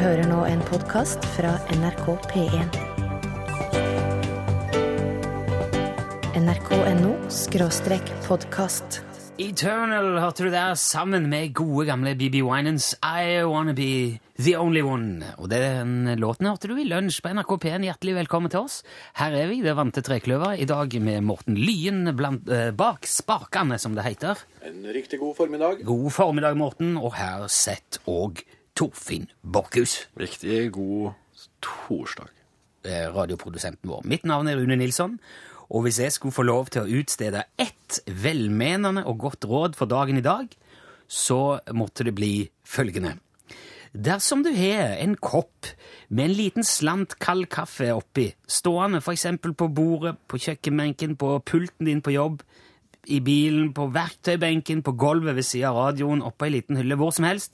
hører nå en podkast fra NRK P1. nrk.no skråstrek podkast. Eternal hørte du der sammen med gode gamle BB Winans I Wanna Be The Only One. Og den låten hørte du i lunsj på NRK P1. Hjertelig velkommen til oss. Her er vi, det vante trekløveret, i dag med Morten Lyen blant, eh, bak spakene, som det heter. En riktig god formiddag. God formiddag, Morten, og her sett og Torfinn Borchhus, Riktig god torsdag. radioprodusenten vår. Mitt navn er Rune Nilsson, og hvis jeg skulle få lov til å utstede ett velmenende og godt råd for dagen i dag, så måtte det bli følgende. Dersom du har en kopp med en liten slant kald kaffe oppi, stående eksempel på bordet, på kjøkkenbenken, på pulten din på jobb, i bilen, på verktøybenken, på gulvet ved siden av radioen, oppå ei liten hylle, hvor som helst,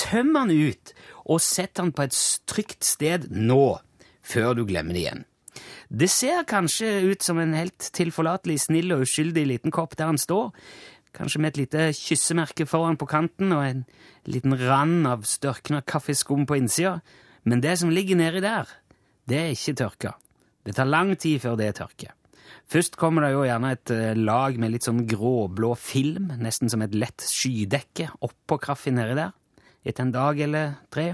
tøm den ut og sett den på et trygt sted nå, før du glemmer det igjen. Det ser kanskje ut som en helt tilforlatelig, snill og uskyldig liten kopp der den står, kanskje med et lite kyssemerke foran på kanten og en liten rand av størkna kaffeskum på innsida, men det som ligger nedi der, det er ikke tørka. Det tar lang tid før det tørker. Først kommer det jo gjerne et eh, lag med litt sånn gråblå film, nesten som et lett skydekke, oppå kaffen nedi der, etter en dag eller tre.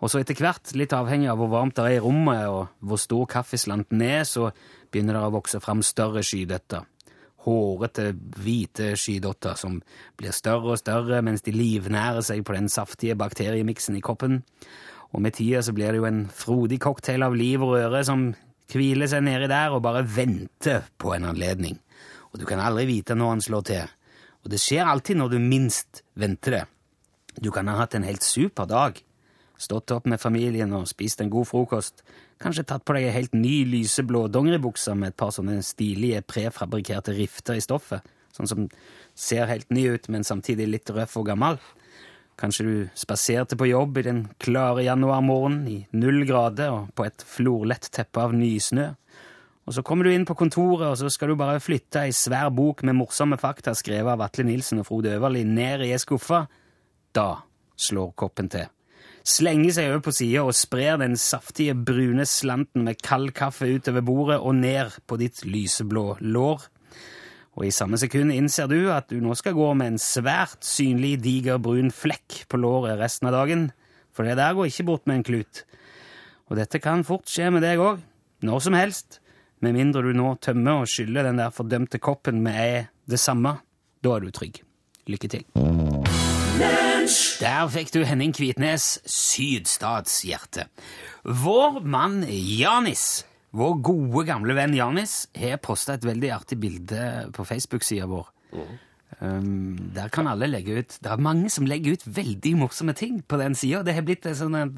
Og så etter hvert, litt avhengig av hvor varmt det er i rommet og hvor stor kaffeslanten er, så begynner det å vokse fram større skydøtter. Hårete, hvite skydotter som blir større og større mens de livnærer seg på den saftige bakteriemiksen i koppen. Og med tida så blir det jo en frodig cocktail av liv og røre som hviler seg nedi der og bare venter på en anledning. Og du kan aldri vite når han slår til. Og det skjer alltid når du minst venter det. Du kan ha hatt en helt super dag stått opp med familien og spist en god frokost, kanskje tatt på deg ei helt ny lyseblå dongeribukse med et par sånne stilige prefabrikerte rifter i stoffet, sånn som ser helt ny ut, men samtidig litt røff og gammel. Kanskje du spaserte på jobb i den klare januarmorgenen i null grader og på et florlett teppe av nysnø. Og så kommer du inn på kontoret, og så skal du bare flytte ei svær bok med morsomme fakta skrevet av Atle Nilsen og Frode Øverli ned i ei skuffe. Da slår koppen til slenger seg over på sida og sprer den saftige, brune slanten med kald kaffe utover bordet og ned på ditt lyseblå lår. Og i samme sekund innser du at du nå skal gå med en svært synlig, diger, brun flekk på låret resten av dagen, for det der går ikke bort med en klut. Og dette kan fort skje med deg òg, når som helst, med mindre du nå tømmer og skyller den der fordømte koppen med det samme. Da er du trygg. Lykke til. Der fikk du Henning Kvitnes, sydstatshjerte. Vår mann Janis, vår gode, gamle venn Janis, har posta et veldig artig bilde på Facebook-sida vår. Um, der kan alle legge ut Det er mange som legger ut veldig morsomme ting på den sida. Det har blitt sånn en,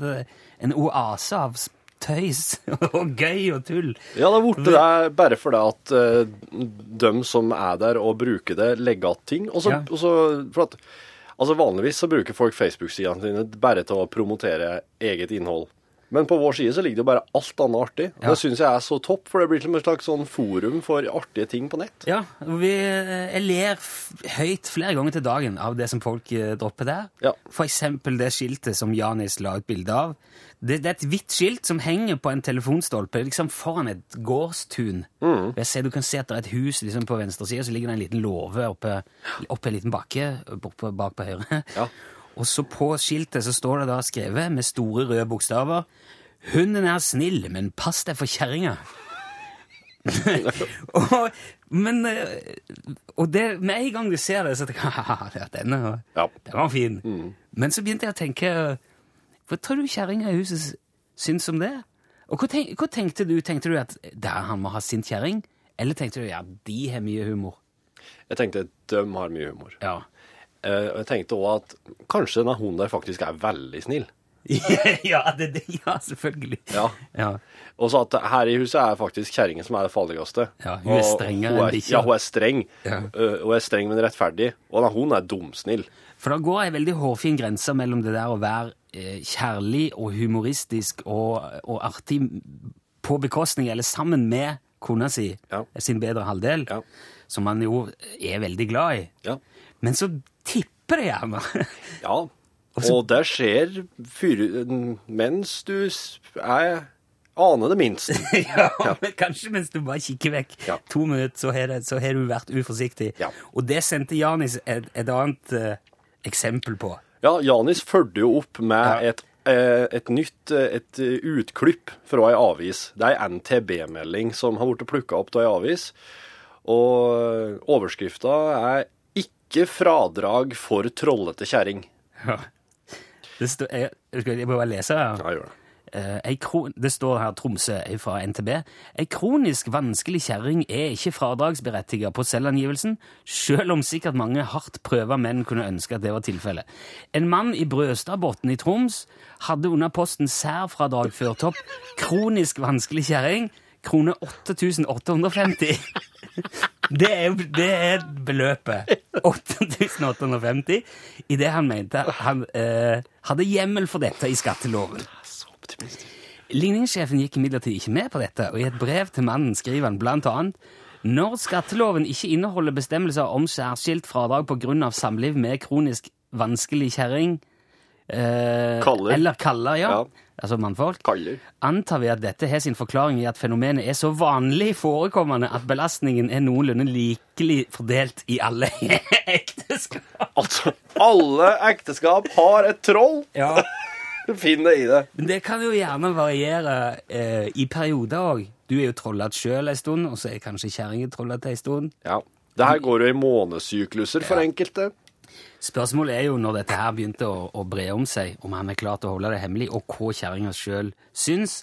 en oase av tøys og gøy og tull. Ja, det er borte der bare fordi at uh, de som er der og bruker det, legger igjen ting. Og så, Ja. og så for at, altså Vanligvis så bruker folk Facebook-sidene sine bare til å promotere eget innhold. Men på vår side så ligger det jo bare alt annet artig. Ja. Det syns jeg er så topp, for det blir som et slags sånn forum for artige ting på nett. Ja, vi, eh, jeg ler høyt flere ganger til dagen av det som folk eh, dropper der. Ja. Eksempel det skiltet som Janis la ut bilde av. Det, det er et hvitt skilt som henger på en telefonstolpe liksom foran et gårdstun. Jeg ser, du kan se at det er et hus liksom på venstre side, så ligger det en liten låve oppe, oppe en liten bakke oppe bak på høyre. Ja. Og så på skiltet så står det da skrevet med store røde bokstaver Hunden er snill, men pass deg for kjerringa. og, men eh, Og det, med en gang du ser det, så tenker jeg haha, den, er- Ja. den var fin. Men så begynte jeg å tenke Hva tror du kjerringa i huset syns om det? Og hva, tenk, hva tenkte du? Tenkte du at der han må ha sin kjerring? Eller tenkte du ja, de har mye humor? Jeg tenkte de har mye humor. Ja. Eh, og jeg tenkte òg at kanskje denne hunden der faktisk er veldig snill. ja, det, det, ja, selvfølgelig. Ja. Ja. Og så at her i huset er faktisk kjerringa som er det farligste. Ja, hun er strengere enn bikkja. Ja, hun er streng. Ja. Uh, Hun er streng, men rettferdig. Og da, hun er dumsnill. For det går ei veldig hårfin grense mellom det der å være eh, kjærlig og humoristisk og, og artig på bekostning, eller sammen med kona si, Ja. sin bedre halvdel, Ja. som man jo er veldig glad i. Ja. Men så tipper det gjerne. Ja, Og det skjer fyr, mens du er aner det minst. ja, men kanskje mens du bare kikker vekk Ja. to minutter, så har, det, så har du vært uforsiktig. Ja. Og det sendte Janis et, et annet eh, eksempel på. Ja, Janis fulgte jo opp med Ja. et, eh, et nytt eh, et eh, utklipp fra ei avis. Det er ei NTB-melding som har blitt plukka opp av ei avis. Og overskrifta er 'Ikke fradrag for trollete kjerring'. Ja. Det, står, jeg, jeg bare lese her. Ja, gjør det. Eh, kron, det står her Tromsø fra NTB. Ei kronisk vanskelig kjerring er ikke fradragsberettiget på selvangivelsen, selv om sikkert mange hardt prøva menn kunne ønske at det var tilfellet. En mann i Brøstadbotn i Troms hadde under posten særfradrag ført opp kronisk vanskelig kjerring, krone 8850. Det er, jo- det er beløpet. 8850. I det han mente han eh, hadde hjemmel for dette i skatteloven. Så optimistisk. Ligningssjefen gikk imidlertid ikke med på dette, og i et brev til mannen skriver han blant annet når skatteloven ikke inneholder bestemmelser om særskilt fradrag av samliv med kronisk vanskelig kjerring eh, Kaller. Eller kaller, ja. Ja. Altså mannfolk. Kaller. Antar vi at dette har sin forklaring i at fenomenet er så vanlig forekommende at belastningen er noenlunde likelig fordelt i alle ekteskap. Altså, alle ekteskap har et troll! Ja. Finn det i det. Men det kan jo gjerne variere eh, i perioder òg. Du er jo trollete sjøl en stund, og så er kanskje kjerringa trollete en stund. Ja. Det her går jo i månesykluser for enkelte. Spørsmålet er jo når dette her begynte å, å bre om seg, om han er klar til å holde det hemmelig, og hva kjerringa sjøl syns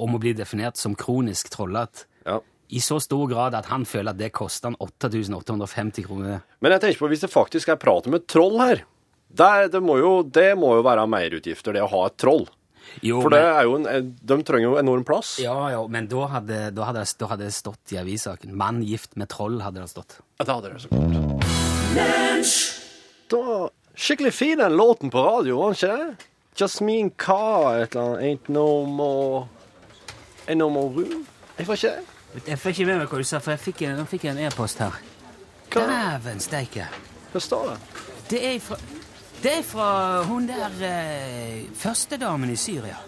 om å bli definert som kronisk trollete. Ja. I så stor grad at han føler at det koster han 8850 kroner. Men jeg tenker på hvis det faktisk er prat om et troll her. Der, det, må jo, det må jo være merutgifter, det å ha et troll. Jo, For det er jo en, de trenger jo enorm plass. ja, ja, men da hadde, da, hadde, da hadde det stått i avissaken. 'Mann gift med troll' hadde det stått. Ja, det hadde det så klart. Da var skikkelig fin den låten på radio, var den ikke det? Jasmin K. et eller annet. Ain't no more Ain't no more room. Jeg får ikke det. Jeg får ikke med meg hva du sa, for jeg fikk en, jeg fikk en e-post her. Dæven steike! hva står det? Det er fra, det er fra hun der eh, førstedamen i Syria.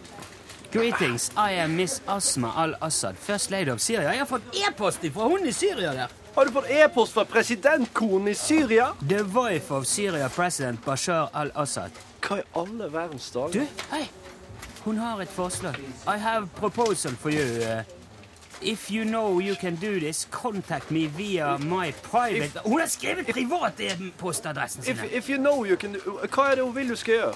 Greetings, I am Miss Asma al-Assad, first lady of Syria. Jeg har fått e-post fra hun i Syria der! Har du fått e-post fra presidentkonen i Syria? The wife of Syria president Bashar al-Assad. Hva i alle verdens dager? Du, hei! Hun har et forslag. I have proposal for you. eh. if you know you can do this, contact me via my private Hun har skrevet privat e-postadressen sin! If, if you know you can do Hva er det hun vil du skal gjøre?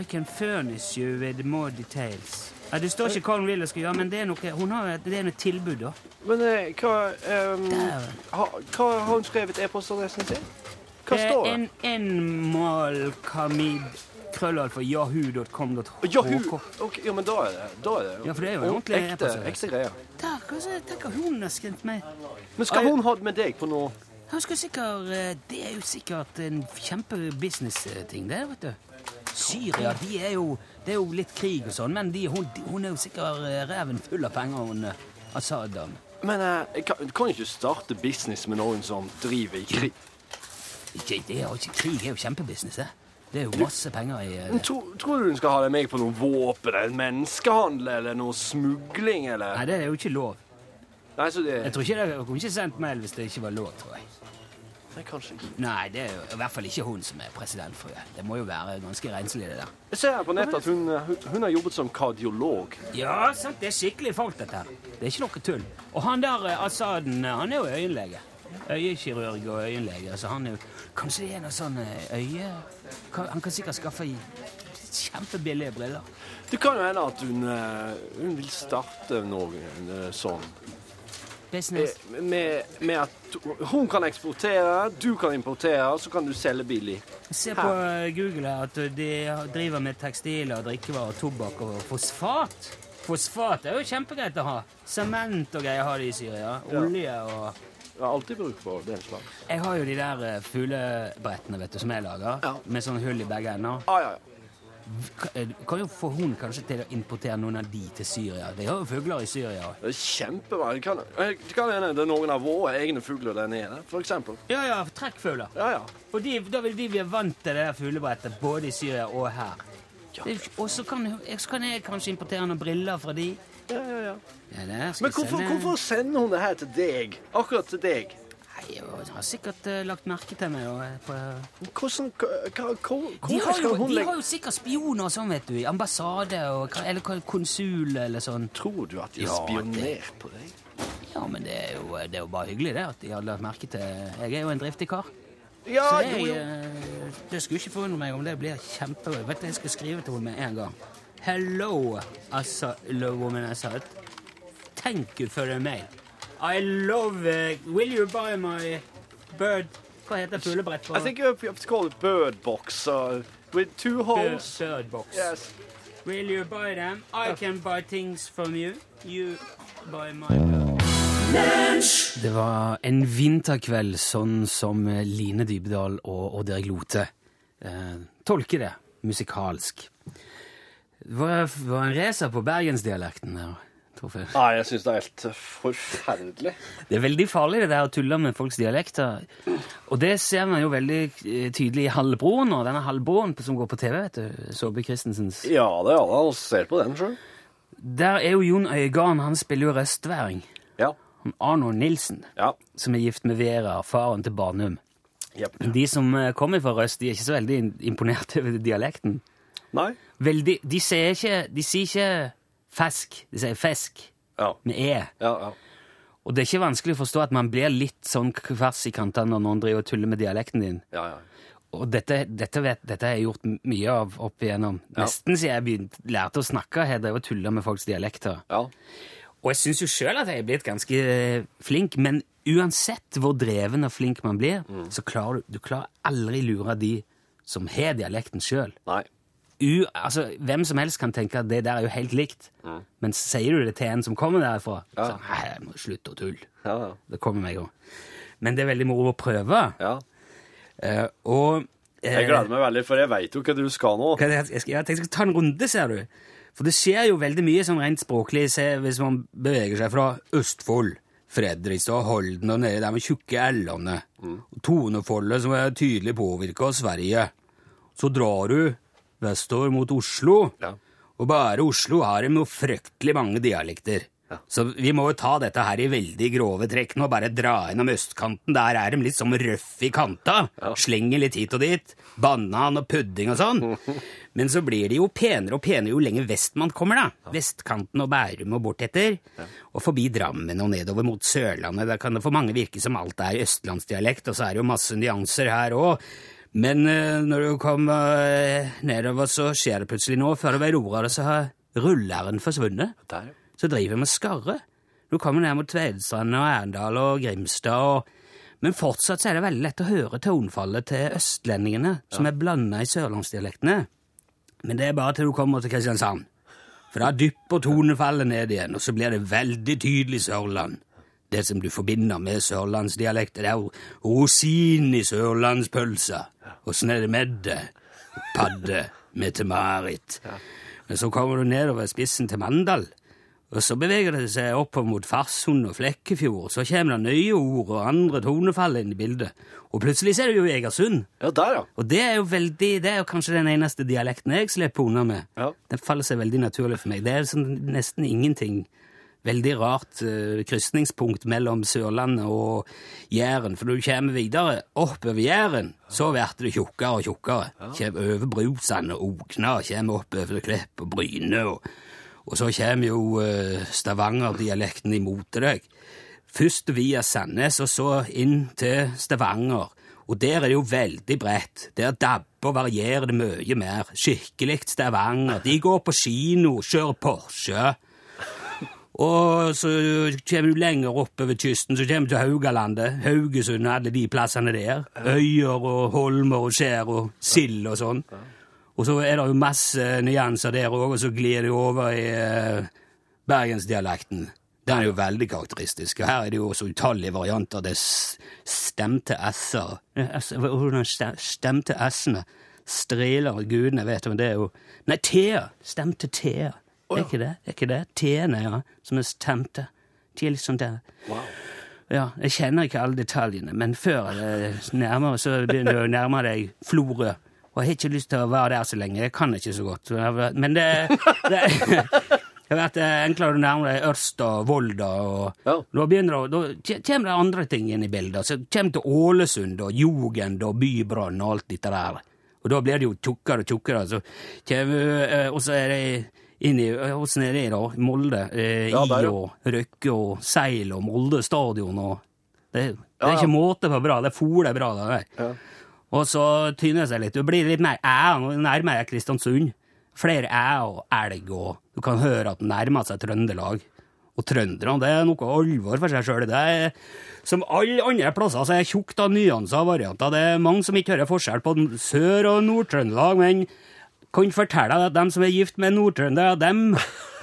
I can furnish you with more details. Ja, det står ikke hva hun vil jeg skal gjøre, men det er noe, hun har, et- det er noe tilbud, da. Men eh, hva um, ha, Hva har hun skrevet e-postadressen sin? Hva står det? En, en malkamid krøllalfa yahoo.com.hk. Yahoo! Ok, ja, men da er det Da er det Ja, for det er jo en ordentlig ekte, ekte greier. Der, hva så, tenk at hun har skrevet meg. Men skal hun ha det med deg på noe Hun skal sikkert, eh, det er jo sikkert en kjempebusiness-ting, det, vet du. Syria, de er jo, det er jo litt krig og sånn, men de, hun, hun er jo sikkert eh, reven full av penger, hun eh, Assad-damen. Men eh, kan, kan ikke starte business med noen som driver i krig. Ikke, det er jo ikke krig, det er jo kjempebusiness, det. Det er jo masse penger i eh, Men tro, tror du hun skal ha deg med på noe våpen, eller menneskehandel, eller noe smugling, eller Nei, det er jo ikke lov. Nei, så det Jeg tror ikke det jeg kunne ikke sendt mail hvis det ikke var lov, tror jeg. Nei, kanskje ikke. Nei, det er jo i hvert fall ikke hun som er presidentfrue. Det må jo være ganske renslig, det der. Jeg ser her på nettet at hun, hun, hun har jobbet som kardiolog. Ja, sant, det er skikkelig folk, dette her. Det er ikke noe tull. Og han der Asaden, Assaden, eh, han er jo øyenlege. Øyekirurg og øyenlege. Så han er jo Kanskje det er noe sånn eh, øye... Han kan sikkert skaffe i kjempebillige briller. Det kan jo hende at hun, eh, hun vil starte noe eh, sånn Business. Eh, Med, med at hun kan eksportere, du kan importere, så kan du selge billig. Se på her. Google at de driver med tekstiler, drikkevarer, tobakk og fosfat. Fosfat er jo kjempegreit å ha. Sement og greier har de i Syria. Olje og Jeg har alltid bruk for den slags. Jeg har jo de der eh, fuglebrettene vet du, som jeg lager, Ja. med sånn hull i begge ender. Ah, ja, ja. Ka- Kan jo få hun kanskje til å importere noen av de til Syria. De har jo fugler i Syria. Det er kjempemange. Det kan, kan hende det er noen av våre egne fugler der nede, eksempel. Ja, ja, trekkfugler. Ja, ja. For de, da vil de bli vant til det der fuglebrettet både i Syria og her. Ja. Og så kan, kan jeg kanskje importere noen briller fra de. ja, ja, ja. Ja, Men hvorfor, sende- hvorfor sender hun det her til deg? Akkurat til deg? Nei, Hun har sikkert uh, lagt merke til meg. Og, på, Hvordan, hva, hva, de, har jo, de har jo sikkert spioner og sånn, vet du. I ambassade og, eller konsul eller sånn. Tror du at de Ja, har spionert på deg? Ja, men det er, jo, det er jo bare hyggelig, det. At de har lagt merke til Jeg er jo en driftig kar. Ja, Så jo, jeg, jo. eh, det skulle ikke forundre meg om det blir kjempegøy. Vet du, Jeg skal skrive til henne med en gang. Hello, altså, woman I said. Thank you for the mail. I love uh, Will you buy my bird Hva heter fuglebrett? på- I think you have, to call it bird box uh, with two holes. bird box. Yes. Will you buy them? I can buy things from you. You buy my bird. Det var en vinterkveld sånn som Line Dybedal og Odd Erik Lote eh, tolker det musikalsk. Det var, var en racer på bergensdialekten der, Torfinn. Nei, jeg syns det er helt forferdelig. Det er veldig farlig det der å tulle med folks dialekter. Og det ser man jo veldig eh, tydelig i Halvbroen nå. Denne Halvbroen som går på TV, vet du. Saabye Christensens. Ja, det er alle som ser på den sjøl. Der er jo Jon Øigarden, han spiller jo røstværing. Ja. Arno Nilsen, Ja. som er gift med Vera, faren til Barnum. Yep. De som eh, kommer fra Røst, de er ikke så veldig imponert over dialekten. Nei? Veldig, de, sier ikke, de sier ikke fesk, de sier fesk Ja. med e. Ja, ja. Og det er ikke vanskelig å forstå at man blir litt sånn kvers i kantene når noen driver og tuller med dialekten din. ja, ja. Og dette, dette, vet, dette har jeg gjort mye av opp igjennom. Nesten siden jeg begynte, lærte å snakke, har jeg drevet og tulla med folks dialekter. ja. Og jeg syns jo sjøl at jeg er blitt ganske eh, flink, men uansett hvor dreven og flink man blir, Mm. så klarer du, du klarer aldri lure de som har dialekten sjøl. U, altså, hvem som helst kan tenke at det der er jo helt likt, men sier du det til en som kommer derfra, Mm. Ja. så Nei, jeg må slutte å tulle. Ja, ja. Det kommer meg jo. Men det er veldig moro å prøve. ja. Uh, og uh, Jeg gleder meg veldig, for jeg veit jo hva du skal nå. er jeg, skal, jeg jeg skal ta en runde, ser du. For det skjer jo veldig mye sånn rent språklig hvis man beveger seg fra Østfold, Fredrikstad, Holden og nedi der med tjukke l-ene. Mm. Tonefoldet som er tydelig påvirka av Sverige. Så drar du vestover mot Oslo, Ja. og bare Oslo har de noe fryktelig mange dialekter. Ja. Så vi må jo ta dette her i veldig grove trekk nå, bare dra innom østkanten. Der er de litt som røff i kanta. Slenger litt hit og dit. Banan og pudding og sånn. Men så blir de jo penere og penere jo lenger vest man kommer, da. Vestkanten og Bærum og bortetter. Og forbi Drammen og nedover mot Sørlandet. Der kan det for mange virke som alt er østlandsdialekt, og så er det jo masse nyanser her òg. Men eh, når du kommer eh, nedover, så skjer det plutselig noe. Før du vet ordet av det, så har rulleren forsvunnet Der, så driver vi med skarre. Du kommer ned mot Tvedestrand og Erendal og Grimstad, og... men fortsatt så er det veldig lett å høre tonefallet til østlendingene, som er blanda i sørlandsdialektene. Men det er bare til du kommer til Kristiansand. For da dypper tonefallet ned igjen, og så blir det veldig tydelig Sørland. Det som du forbinder med sørlandsdialekt, det er jo rosin i sørlandspølsa. Åssen er det med det? Padde, med til Marit. Men så kommer du nedover spissen til Mandal, og så beveger det seg oppover mot Farsund og Flekkefjord, så kommer det nye ord og andre tonefall inn i bildet. Og plutselig er det jo Egersund. Ja, der, ja. Og det er jo veldig, det er jo kanskje den eneste dialekten jeg slipper unna med. Ja. Den faller seg veldig naturlig for meg. Det er sånn nesten ingenting. Veldig rart uh, krysningspunkt mellom Sørlandet og Jæren. For når du kommer videre oppover Jæren, så blir det tjukkere og tjukkere. Kommer over Brusand og Okna, kommer oppover Klepp og Bryne. Og, og så kommer jo uh, Stavanger-dialekten imot deg. Først via Sandnes, og så inn til Stavanger. Og der er det jo veldig bredt. Der dabber og varierer det mye mer. Skikkelig Stavanger. De går på kino, kjører Porsche. Og så kommer du lenger oppover kysten, så kommer du til Haugalandet. Haugesund og alle de plassene der. Øyer og holmer og skjær og sild og sånn. Og så er det jo masse nyanser der òg, og så glir det over i eh, bergensdialekten. Den er jo veldig karakteristisk. og Her er det jo også utallige varianter. Det stemte s-er. Hvordan stemte s-ene? striler gudene vet om det er jo Nei, t-er. Stemte Thea. ja. Er ikke det? Er ikke det? T-ene, ja. Som er stemte. De er liksom der. Wow. Ja, jeg kjenner ikke alle detaljene, men før jeg nærmer så begynner du å nærme deg Florø. Og jeg har ikke lyst til å være der så lenge. Jeg kan ikke så godt. Men det, det Jeg vet det er enklere å nærme deg Ørsta og Volda. og Ja. Da begynner det, da kommer det andre ting inn i bildet. Så kommer til Ålesund og Jugend og Bybrann og alt dette der. Og da blir det jo tjukkere og tjukkere. Så kommer, eh, og så er det inn i Åssen er det, da? Molde? Eh, Ja, der, I og Røkke og Seil og Molde stadion og Det, det Ja, er ikke måte på bra. Det foler bra, det der. Ja. Og så tyner det seg litt. Det blir litt mer æ. Nå nærmer jeg Kristiansund. Flere æ og elg, og du kan høre at det nærmer seg Trøndelag. Og trønderne, det er noe alvor for seg sjøl. Det er som alle andre plasser så er det tjukt av nyanser og varianter. Det er mange som ikke hører forskjell på Sør- og Nord-Trøndelag, men kan fortelle deg at dem som er gift med nordtrøndere, dem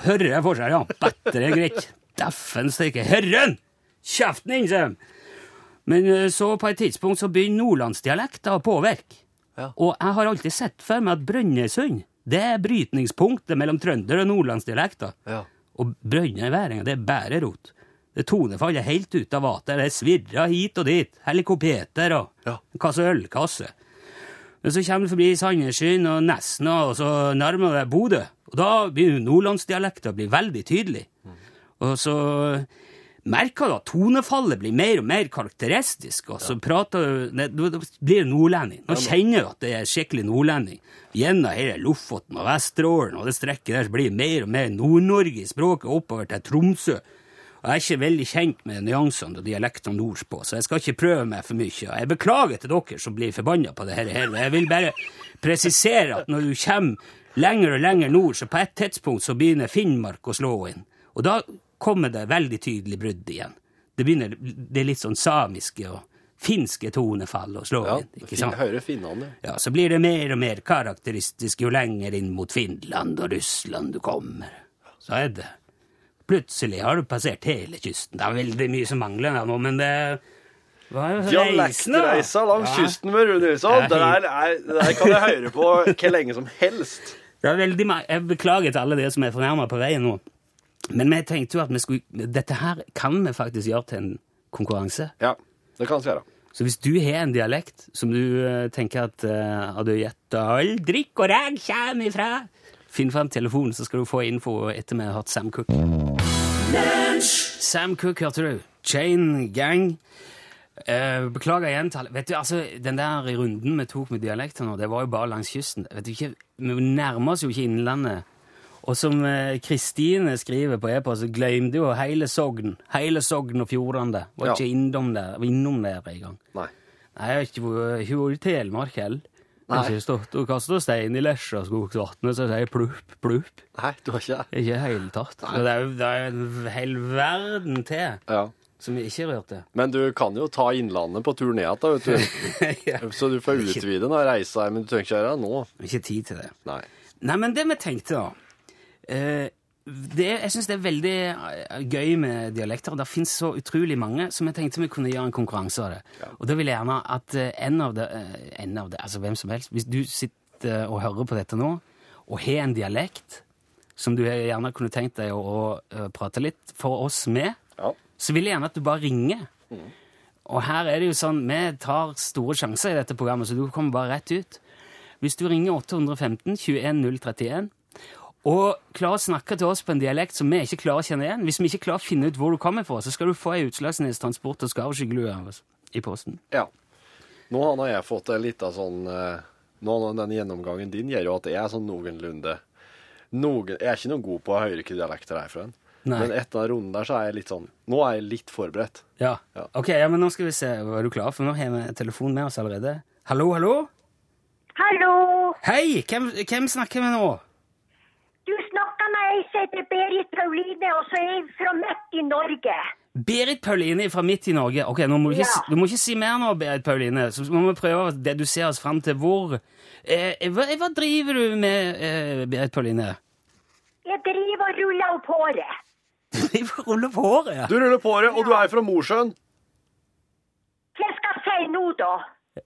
hører forskjell, ja. Bedre greit. Dæffen steike. Herren! Kjeften din, sier de. Men eh, så på et tidspunkt så begynner nordlandsdialekter å påvirke. Ja. Og jeg har alltid sett for meg at Brønnøysund det er brytningspunktet mellom trønder- og nordlandsdialekter. Ja. Og brønnøyværinger, det er bare rot. Det tonefallet helt ut av vater, det svirrer hit og dit, helikopeter og Ja. en kasse ølkasse. Men så kommer du forbi Sandnessjøen og Nesna, og så nærmer du deg Bodø. Og da begynner nordlandsdialekten å bli veldig tydelig. Og så merker du at tonefallet blir mer og mer karakteristisk, og så prater du Da da blir du nordlending. Nå kjenner du at det er skikkelig nordlending. Gjennom hele Lofoten og Vesterålen og det strekket der så blir det mer og mer Nord-Norge i språket oppover til Tromsø. Jeg er ikke veldig kjent med nyansene og dialektene nordpå, så jeg skal ikke prøve meg for mye. Jeg beklager til dere som blir forbanna på det her. Jeg vil bare presisere at når du kommer lenger og lenger nord, så på et tidspunkt så begynner Finnmark å slå inn. Og da kommer det veldig tydelig brudd igjen. Det begynner, det er litt sånn samiske og finske tonefall å slå ja. inn. ikke sant? hører finnene. Ja, så blir det mer og mer karakteristisk jo lenger inn mot Finland og Russland du kommer. Så er det. Plutselig har du passert hele kysten. Det er veldig mye som mangler nå, men det Dialektreiser er langs Ja. kysten med Rune Nilsson. Det er der, er, det der kan jeg høre på hvor lenge som helst. Det veldig Jeg beklager til alle dere som er fornærma på veien nå. Men vi tenkte jo at vi skulle, dette her kan vi faktisk gjøre til en konkurranse. Ja, det kan vi gjøre. Så hvis du har en dialekt som du eh, tenker at uh, hadde gjetta all drikk og reg kommer ifra, finn fram telefonen, så skal du få info etter vi har hatt Sam Cook. Sam Cook, hørte du. Chain Gang. Eh, beklager igjen. Vet du, altså, Den der runden vi tok med dialekter nå, det var jo bare langs kysten. Vet du ikke, Vi nærmer oss jo ikke Innlandet. Og som eh, Kristine skriver på e-post, så glemte jo hele Sogn. Hele Sogn og Fjordane. Var Ja. ikke innom der, innom der engang. Nei. Nei, jeg har ikke vært i Telemark heller. Jeg har ikke stått og kastet stein i Lesjaskogsvatnet, så sier plupp, plupp. Nei, du har ikke det? Ikke i det hele tatt. Nei. Det er jo det er en hel verden til Ja. som vi ikke rørte. Men du kan jo ta Innlandet på tur ned igjen, vet du. Så du får utvide den reisa, men du trenger ikke gjøre det nå. Ikke tid til det. Nei. Nei, men det vi tenkte, da eh, det, Jeg syns det er veldig eh, gøy med dialekter. og Det fins så utrolig mange, som jeg tenkte vi kunne gjøre en konkurranse av det. Og da vil jeg gjerne at eh, en av det, eh, en av det Altså hvem som helst Hvis du sitter og hører på dette nå, og har en dialekt som du gjerne kunne tenkt deg å, å, prate litt for oss med, Ja. så vil jeg gjerne at du bare ringer. Og her er det jo sånn, vi tar store sjanser i dette programmet, så du kommer bare rett ut. Hvis du ringer 815 21 031 og klarer å snakke til oss på en dialekt som vi ikke klarer å kjenne igjen, hvis vi ikke klarer å finne ut hvor du kommer fra, så skal du få ei Utslagsnes Transport og skarvskyggelue i posten. ja. Nå har jeg fått en liten sånn eh, Nå den gjennomgangen din gjør jo at jeg er sånn noenlunde noen, Jeg er ikke noe god på å høre hvilke dialekter det er fra. Nei. Men etter den runden der så er jeg litt sånn Nå er jeg litt forberedt. Ja. Ja. Ok, ja, men nå skal vi se. Er du klar? For nå har vi telefon med oss allerede. Hallo, hallo? Hallo, Hei! Hvem, hvem snakker vi nå? Du snakker med ei som heter Berit Pauline, og så er jeg fra midt i Norge. Berit Pauline fra midt i Norge. Ok, nå må du, ikke, Ja. du må ikke si mer nå, Berit Pauline. Så må vi prøve å dedusere oss fram til hvor eh, hva, hva driver du med, eh, Berit Pauline? Jeg driver og ruller opp håret. Driver og ruller på håret, ja. Du ruller på håret, og du er fra Mosjøen. Hva skal jeg si nå, da?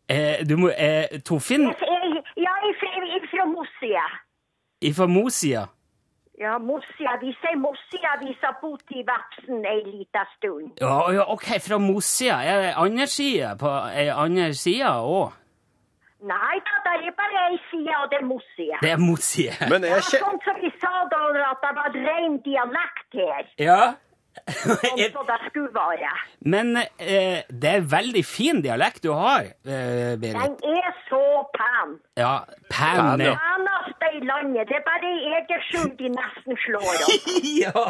Eh, du må eh, Torfinn Jeg, jeg, er fra Mossia. Ifra Mosia? Ja, Mosia. Vi sier Mosia, Vi har bodd i Vapsen ei lita stund. Ja, ja, ok, fra Mosia. Er det andre sida på ei andre side òg? Nei da, det er bare ei side, og det er Mosia. Det er Mosia. Men er ikke... sånn som vi sa da, at det var ren dialekt her. Ja. Som det skulle være. Men eh, det er veldig fin dialekt du har, eh, Berit. Den er så pen. Ja, pen. Den ja. Peneste i landet. Det er bare i Egersund de nesten slår opp. ja.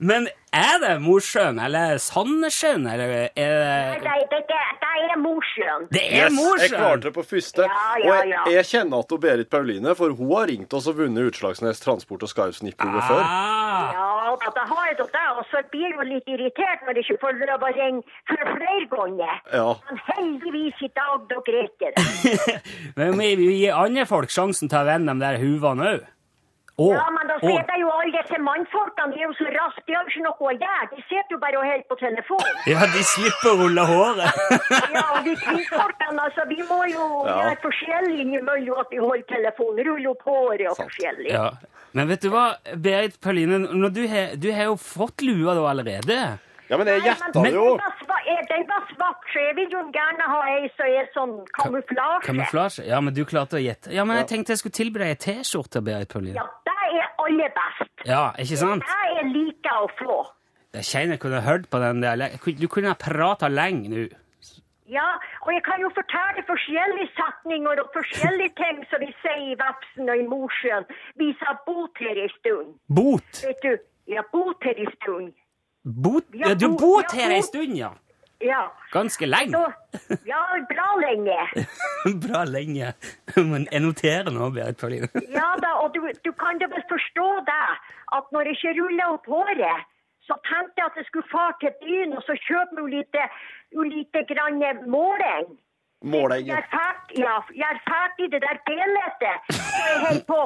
Men er det Mosjøen, eller Sandnessjøen, eller er Nei, det Det, det, det er Mosjøen. Det er Yes, jeg klarte det på første. Ja, ja, Og jeg, jeg kjenner at hun Berit Pauline, for hun har ringt oss og vunnet Utslagsnes Transport og Skarvsnippbordet før. Ah, Ja, da, har jeg det og så blir jeg jo litt irritert når ikke får lov å ringe for flere ganger. Ja. Men heldigvis i dag dere rekker det. men vi, vi gir andre folk sjansen til å vende de der huvene òg. Og, Ja, men da sitter ser jeg jo alle disse mannfolkene, de er jo så raske, de har jo ikke noe å gjøre. De sitter jo bare og holder på telefonen. Ja, de slipper å rulle håret. Ja, og de kvinnfolkene, altså, vi må jo Ja. gjøre forskjellig innimellom at vi holder telefonen, ruller opp håret og forskjellig. Ja. Men vet du hva, Berit Pauline, når du har, du har jo fått lua da allerede. Ja, men jeg gjetta det jo. Eh, den var svart, så jeg vil jo gjerne ha ei som er sånn kamuflasje. Kamuflasje? Ja, men du klarte å gjette. Ja, men jeg tenkte jeg skulle tilby deg ei T-skjorte, Berit Pauline. Ja, det er aller best. Ja, ikke sant? Det er like å få. Jeg kjenner jeg kunne hørt på den der. Du kunne ha prata lenge nå. Ja, og jeg kan jo fortelle forskjellige setninger og forskjellige ting som vi sier i Vepsen og i Mosjøen. Vi sa bot her en stund. Bot! Vet du, ja, bot her en stund. Bot? Ja, du bot her ei stund, ja. Ja, Ganske lenge. så, ja, bra lenge. Bra lenge. Men jeg noterer nå, Berit Pauline. Ja da, og du, du kan da vel forstå det, at når jeg ikke ruller opp håret, så tenkte jeg at jeg skulle fare til byen og så kjøpe meg lite, lite grann måling. Måling? Jeg er ferdig, ja, jeg er ferdig det der bildet. Så jeg holder på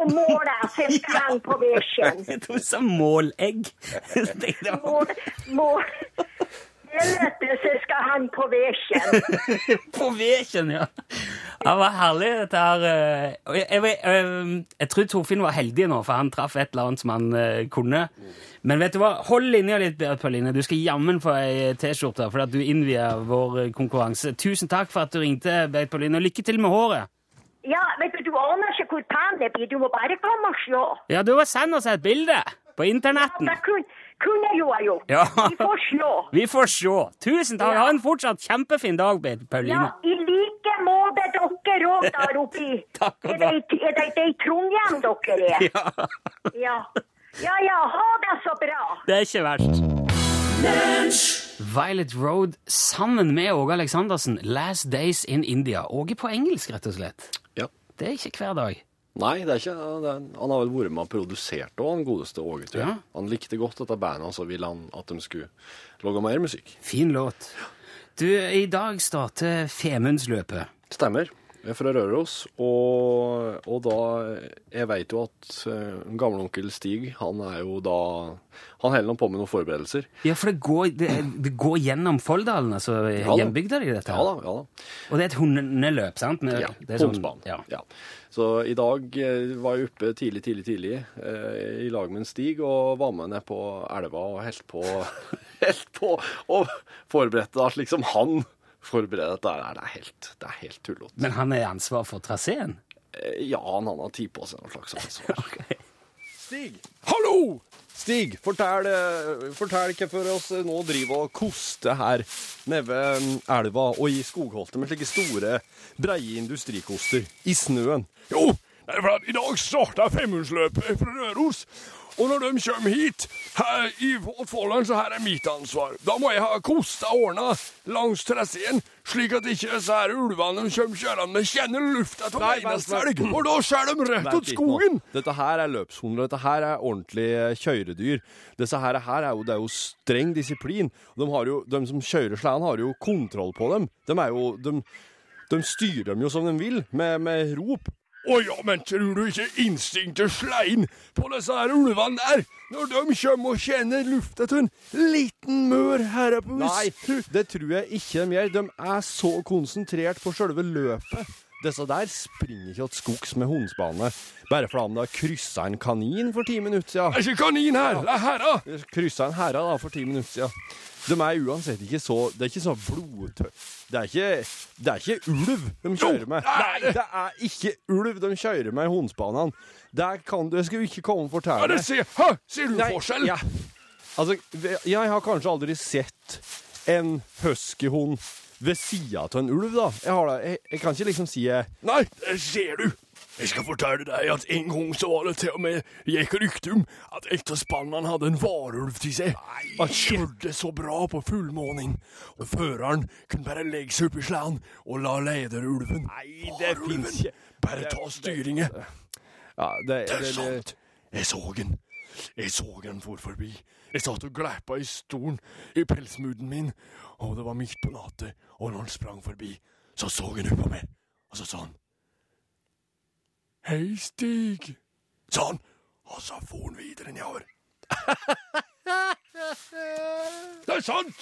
å måle så jeg skal henge på veggen. Jeg tror du sa målegg. Er Mål, bildet så skal han på veken. På veken, ja. Det var herlig, dette her. eh, Jeg, jeg, jeg, jeg tror Torfinn var heldig nå, for han traff et eller annet som han uh, kunne. Men vet du hva? Hold linja litt, Berit Pauline. Du skal jammen få ei T-skjorte for at du innvier vår eh, konkurranse. Tusen takk for at du ringte, Berit Pauline. Og lykke til med håret. Ja, vet du, du aner ikke hvor pen det blir. Du må bare komme og se. Ja, du må sende oss et bilde på internetten. Det kunne, jo ha gjort. Ja. Vi får slå. Vi får se. Tusen takk. Ja. Ha en fortsatt kjempefin dag, Pauline. Ja, i like måte dere òg der oppe i Takk og Er det, i Trondheim dere er? Ja, Ja. ja ja, ha det så bra. det er ikke verst. Violet Road sammen med Åge Aleksandersen. Last Days in India. Åge på engelsk, rett og slett. Ja. Det er ikke hver dag. Nei, det er ikke, det er, han har vel vært med og produsert òg, han godeste Åge. Ja. Han likte godt dette bandet, og så ville han at de skulle lage mer musikk. Fin låt. Du, i dag starter Femundsløpet. Stemmer. Jeg er fra Røros, og, og da Jeg vet jo at uh, gamleonkel Stig, han er jo da Han holder nå på med noen forberedelser. Ja, for det går, det, det går gjennom Folldalen, altså Ja da. hjembygda di, dette? Ja da, ja da. Og det er et hundeløp, sant? Med, Ja, det er sånn- ja. Ja. Så i dag eh, var jeg oppe tidlig, tidlig, tidlig eh, i lag med en Stig og var med ned på elva og helt på, helt på og forberedte at liksom han forbereder dette. her. Det er helt, det er helt tullete. Men han er ansvar for traseen? Eh, Ja, han, han har tid på seg noe slags ansvar. okay. Stig! Hallo! Stig, fortell, eh, fortell hvorfor oss nå driver og koster her nede ved mm, elva og i skogholtet med slike store, breie industrikoster i snøen. Jo, det er for at i dag starta femhundsløpet fra Røros. Og når de kommer hit, her i Folland, så her er mitt ansvar. Da må jeg ha kosta ordna langs traseen, slik at ikke disse her ulvene de kommer kjørende kjenner lufta av eneste elg. For da skjærer de rett ut skogen. Dette her er løpshunder, dette her er ordentlige kjøredyr. Disse her, her er jo, det er jo streng disiplin. De, har jo, de som kjører sleden, har jo kontroll på dem. De, er jo, de, de styrer dem jo som de vil, med, med rop. Å ja, men tror du ikke instinktet slein på disse her ulvene der? Når de kommer og kjenner lufta til en liten mør her på Nei, det tror jeg ikke de gjør. De er så konsentrert på selve løpet. Disse der springer ikke til skogs med hundsbane bare fordi de har kryssa en kanin for ti minutter siden. Det er ikke kanin her, det er herra. Kryssa en herre da for ti minutter siden. De er uansett ikke så Det er ikke så blodtøff. Det det er ikke ulv de kjører med. Nei, det er ikke ulv de kjører med i hundsbanene. Det kan du, skal ikke komme og Ja, fortelle. det ser, Hæ, ser du Nei, forskjell? Ja. Altså, jeg har kanskje aldri sett en huskyhund ved sida av en ulv, da. Jeg, har, det- jeg, jeg kan ikke liksom si eh, Nei, det ser du. Jeg skal fortelle deg at en gang så var det til og med gikk rykte om at et av spannene hadde en varulv til seg. Han kjørte så bra på fullmånen, og føreren kunne bare legge seg opp i sleden og la lederulven Nei, det finnes ikke. Bare ta styringen. Ja, det, Det er det, det, sant. Jeg så den. Jeg så han for forbi. Jeg satt og glæpa i stolen i pelsmuden min, og det var midt på natta, og når han sprang forbi, så så han opp på meg, og så sa han Hei, Stig, sa han, og så for han videre nedover. det er sant!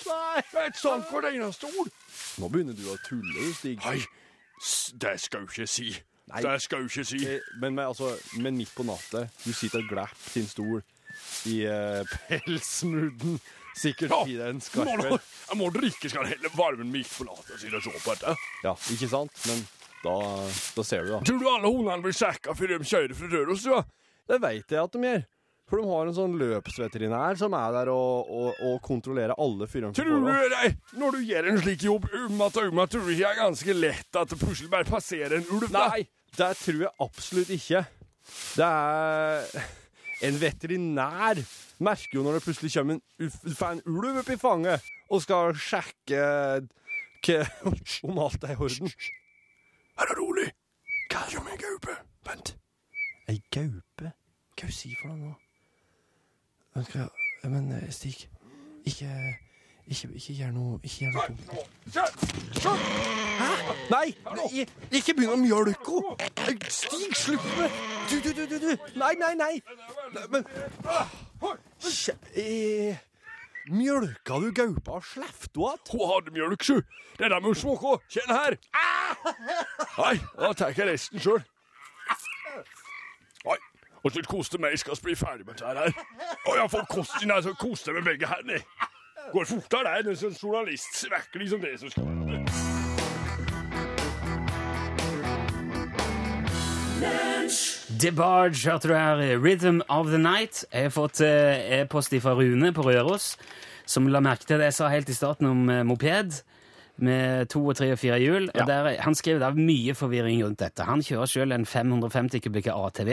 Det er sant hvert eneste ord. Nå begynner du å tulle, Stig. Nei, det skal jeg ikke si. Nei. Det skal jeg ikke si. Eh, Men, men, altså, men midt på natta, du sitter og glipper en stol i uh, pelsmooden. Sikkert Ja, fordi det er en må Jeg må drikke, skal helle varmen midt på natta siden jeg så på dette. Ja, ikke sant? Men da, da ser du, da. Tror du alle hundene blir sjekka før de kjører fra Røros? Ja? Det veit jeg at de gjør. For de har en sånn løpsveterinær som er der og, og, og kontrollerer alle fyrene på Tror du det, når du gjør en slik jobb um at um at tror du ikke det er ganske lett at det plutselig bare passerer en ulv? da? Det tror jeg absolutt ikke. Det er En veterinær merker jo når det plutselig kommer en, en ulv opp i fanget og skal sjekke om alt er i orden. Er det rolig? Hva er det med gaupe? Vent. Ei gaupe? Hva hun sier for noe nå? Men, men eh, Stig, ikke, ikke, ikke gjør noe Ikke gjør noe dumt. Nei! i- Ikke begynn mjølke henne! Stig, slutt med Du, du, du, du! du. Nei, nei, nei! Nei, Men Kje- eh, Mjølka du gaupa og henne att? Hun hadde mjølk, sju. Det er det med å smake. Kjenn her. Nei, da tar jeg resten sjøl. Nei. Og så koste meg skal bli ferdig med dette her. Og jeg får kosten her, så koste med begge hendene. Går fortere der, en journalist svekker liksom det som skal DeBarge, hørte du her. Rhythm of the Night. Jeg har fått eh, e-post fra Rune på Røros, som la merke til det jeg sa helt i starten om eh, moped med to og tre og fire hjul. Og der, han skrev det er mye forvirring rundt dette. Han kjører selv en 550 kubikker ATV,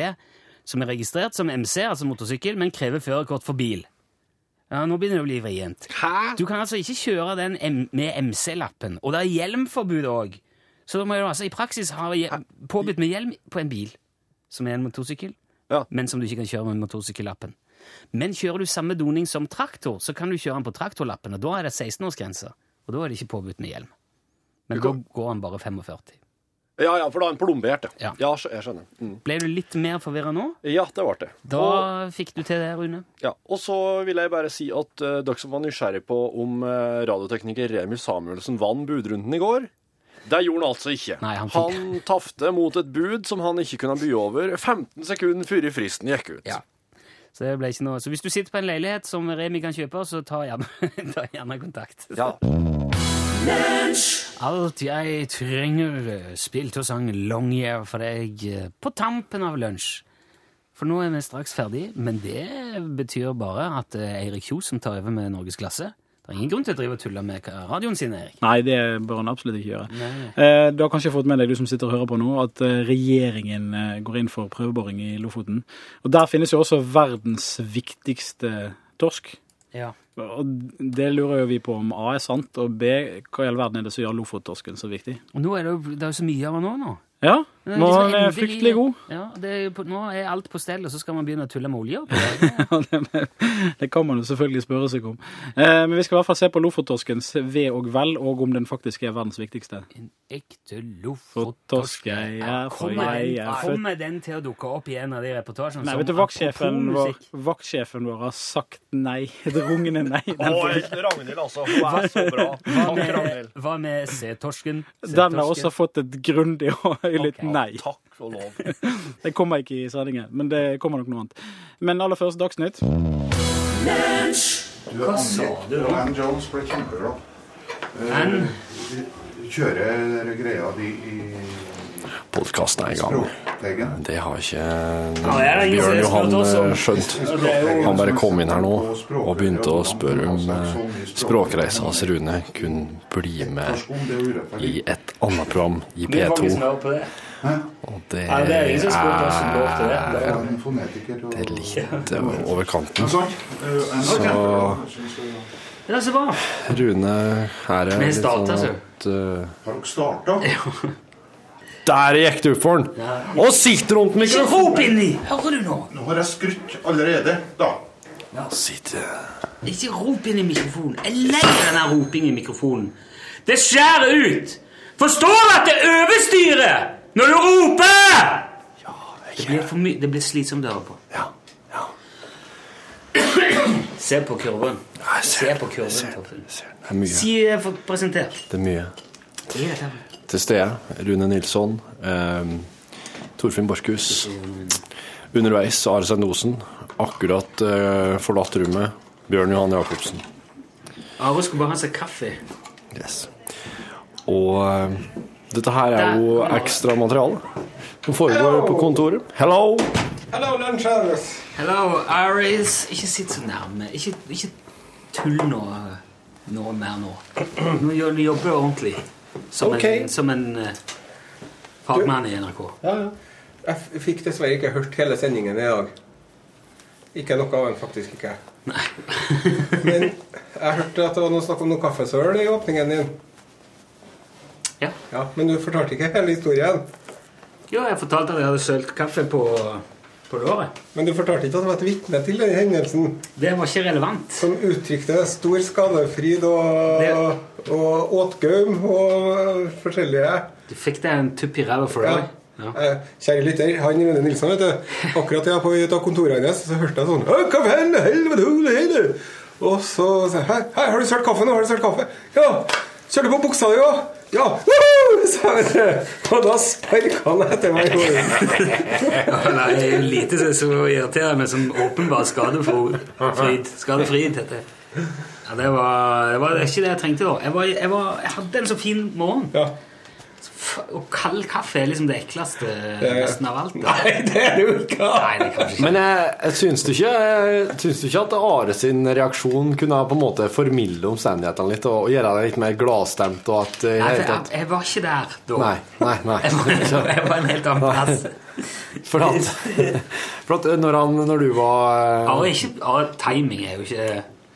som er registrert som MC, altså motorsykkel, men krever førerkort for bil. Ja, Nå begynner det å bli vrient. Du kan altså ikke kjøre den med MC-lappen. Og det er hjelmforbud òg. Så da må du altså i praksis ha påbudt med hjelm på en bil som er en motorsykkel, Ja. men som du ikke kan kjøre med motorsykkellappen. Men kjører du samme doning som traktor, så kan du kjøre den på traktorlappen, og da er det 16-årsgrense. Og da er det ikke påbudt med hjelm. Men da går den bare 45. Ja, ja, for da er han plombert, Ja. ja. jeg skjønner. Mm. Ble du litt mer forvirra nå? Ja, det ble det. Da Og, fikk du til det, Rune. ja. og så vil jeg bare si at uh, dere som var nysgjerrig på om uh, radiotekniker Remi Samuelsen vant budrunden i går det gjorde han altså ikke. Nei, han fikk- han tafte mot et bud som han ikke kunne by over 15 sekunder før fristen gikk ut. Ja. Så, det ble ikke noe. så hvis du sitter på en leilighet som Remi kan kjøpe, så ta gjerne, ta gjerne kontakt. Ja. Alt jeg trenger, spilte og sang Long Year for deg eh, på tampen av lunsj. For nå er vi straks ferdig, men det betyr bare at det er Eirik Kjos som tar over med Norgesklasse. Det er ingen grunn til å drive og tulle med radioen sin, Erik. Nei, det bør han absolutt ikke gjøre. Nei. Eh, du har kanskje fått med deg, du som sitter og hører på nå, at eh, regjeringen eh, går inn for prøveboring i Lofoten. Og der finnes jo også verdens viktigste torsk. Ja. Og det lurer jo vi på om A er sant, og B, hva i all verden er det som gjør Lofottorsken så viktig? Og nå er det jo det er jo så mye av den nå. nå. Ja, Nå liksom er den endelig- fryktelig god. Ja, det er, på- nå er alt på stell, og så skal man begynne å tulle med olje det. Det, kan man jo selvfølgelig spørre seg om. Eh, men vi skal i hvert fall se på Lofottorskens ve og vel, og om den faktisk er verdens viktigste. En ekte lofottorsk jeg er, for Kommer, jeg er født kommer den til å dukke opp i en av de reportasjene? Nei, som vet du, vaktsjefen vår, vaktsjefen vår har sagt nei. Et rungende nei. Den, Å. Ragnhild, altså. Hun er så bra. Hva med C-torsken? den har også fått et grundig og høylytt Ok. Nei. Takk og lov. Det kommer ikke i sendingen, men det kommer nok noe annet. Men aller først Dagsnytt. Hva sa du nå? Ann Jones ble kjempebra. Uh, Kjører greia di i Podkasten en gang. Det har ikke Bjørn Johan eh, skjønt. Han bare kom inn her nå og begynte å spørre om eh, språkreisa hans Rune kunne bli med i et annet program i Det er mange som P2. hører på det. Og det er det. Er litt over kanten. Eh, en- Så Det så bra. Rune, her er litt sånn så. at eh, Har dere starta? Der gikk det opp for han! Og sitter rundt Ikke mikrofonen! rop inni! Hører du nå? Nå har jeg skrutt allerede, da. Sitter Ikke rop inn i mikrofonen. Jeg leier denne ropingen i mikrofonen. Det skjærer ut! Forstår du at det overstyrer når du roper?! Det blir, for my det blir slitsomt å høre på. Ja. ja. Se på kurven. Jeg Se på kurven. jeg ser det, jeg ser det. Det er mye. Si det presentert. Det er mye. Det er dette? Til stede Rune Nilsson, eh, Torfinn Borchhus. Underveis Are Sendosen. Akkurat eh, forlatt rommet. Bjørn Johan Jacobsen. Are skulle bare ha seg kaffe. Yes. Og eh, dette her er jo ekstra materiale som foregår på kontoret. Hello! Hello, Luncharis. Hello, Aris. Ikke sitt så nærme. Ikke, ikke tull nå, nå mer nå. Nå jobber du ordentlig. Som okay. en, som en uh, fagmann i NRK. Ja, ja. Jeg fikk dessverre ikke hørt hele sendingen i dag. Ikke noe av den, faktisk ikke. Nei. Men jeg hørte at det var noe snakk om noe kaffesøl i åpningen din. Ja. Ja, Men du fortalte ikke hele historien. Jo, jeg fortalte at jeg hadde sølt kaffe på, på låret. Men du fortalte ikke at det var et vitne til den hendelsen Det var ikke relevant. som uttrykte stor skadefryd og, og åtgaum og forskjellige Du fikk deg en tupp i ræva for det. Ja. Ja. Kjære lytter, han Rune Nilsson, vet du. Akkurat jeg var på ut av kontoret hans, så hørte jeg sånn «Å, Hva faen, helvete, hva er? Og så sa jeg hei, har du sølt kaffe nå? Har du sølt kaffe? Ja. Kjørte på buksa di òg? Ja. Woohoo! sa du. Og da sparka han etter meg i hodet. Han er lite som irriterer så irriterende som åpenbar skadefrid. Skadefrid, heter det. Ja, det var, det var ikke det jeg trengte da. Jeg, var, jeg, var, jeg hadde en så fin morgen. Ja. Og kald kaffe er liksom det ekleste nesten av alt. Nei, det er det jo ikke. Nei, det kan ikke. Men jeg, jeg syns du ikke, jeg syns du ikke at Are sin reaksjon kunne på en måte formilde omstendighetene litt og, og gjøre deg litt mer gladstemt og at eh, Nei, for jeg, jeg var ikke der da. Nei, nei, nei. Jeg var, jeg var en helt annen plass. For at, for at når, han, når du var eh, Are, ikke, Are, timing er jo ikke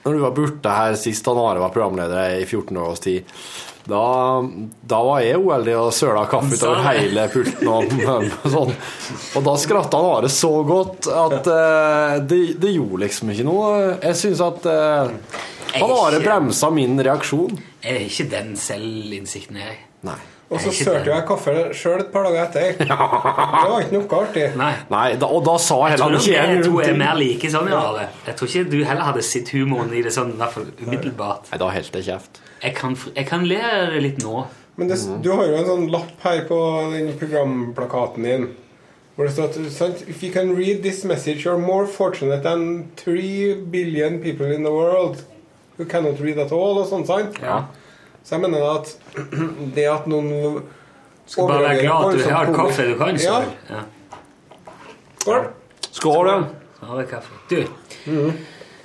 Når du var borte her sist han Are var programleder i 14 års tid, da, da var jeg uheldig og søla kaffe utover hele pulten. Og, sånn. og da skratta han Are så godt at uh, det, det gjorde liksom ikke noe. Jeg syns at uh, han Are ikke- bremsa min reaksjon. Jeg er ikke den selvinnsikten, jeg. Nei. Og så sølte ikke jeg kaffe sjøl et par dager etter. Det var ikke noe artig. Nei. Nei, da, og da sa Jeg heller tror Jeg ikke dere to er mer like sånn, ja. Jeg tror ikke du heller hadde sett humoren i det sånn, i hvert fall umiddelbart. Nei, da helt jeg kjeft. Jeg kan, jeg kan le det litt nå. Men det, du har jo en sånn lapp her på den programplakaten din. Hvor det står at sant? If you can read this message, you're more fortunate than three billion people in the world who cannot read at all, og sånn, sant? Ja. Så jeg mener at det at noen Skal bare være glad at du har kaffe du kan, så. Ja. Ja. Skål! Skål, ja. Så har jeg kaffe. Du,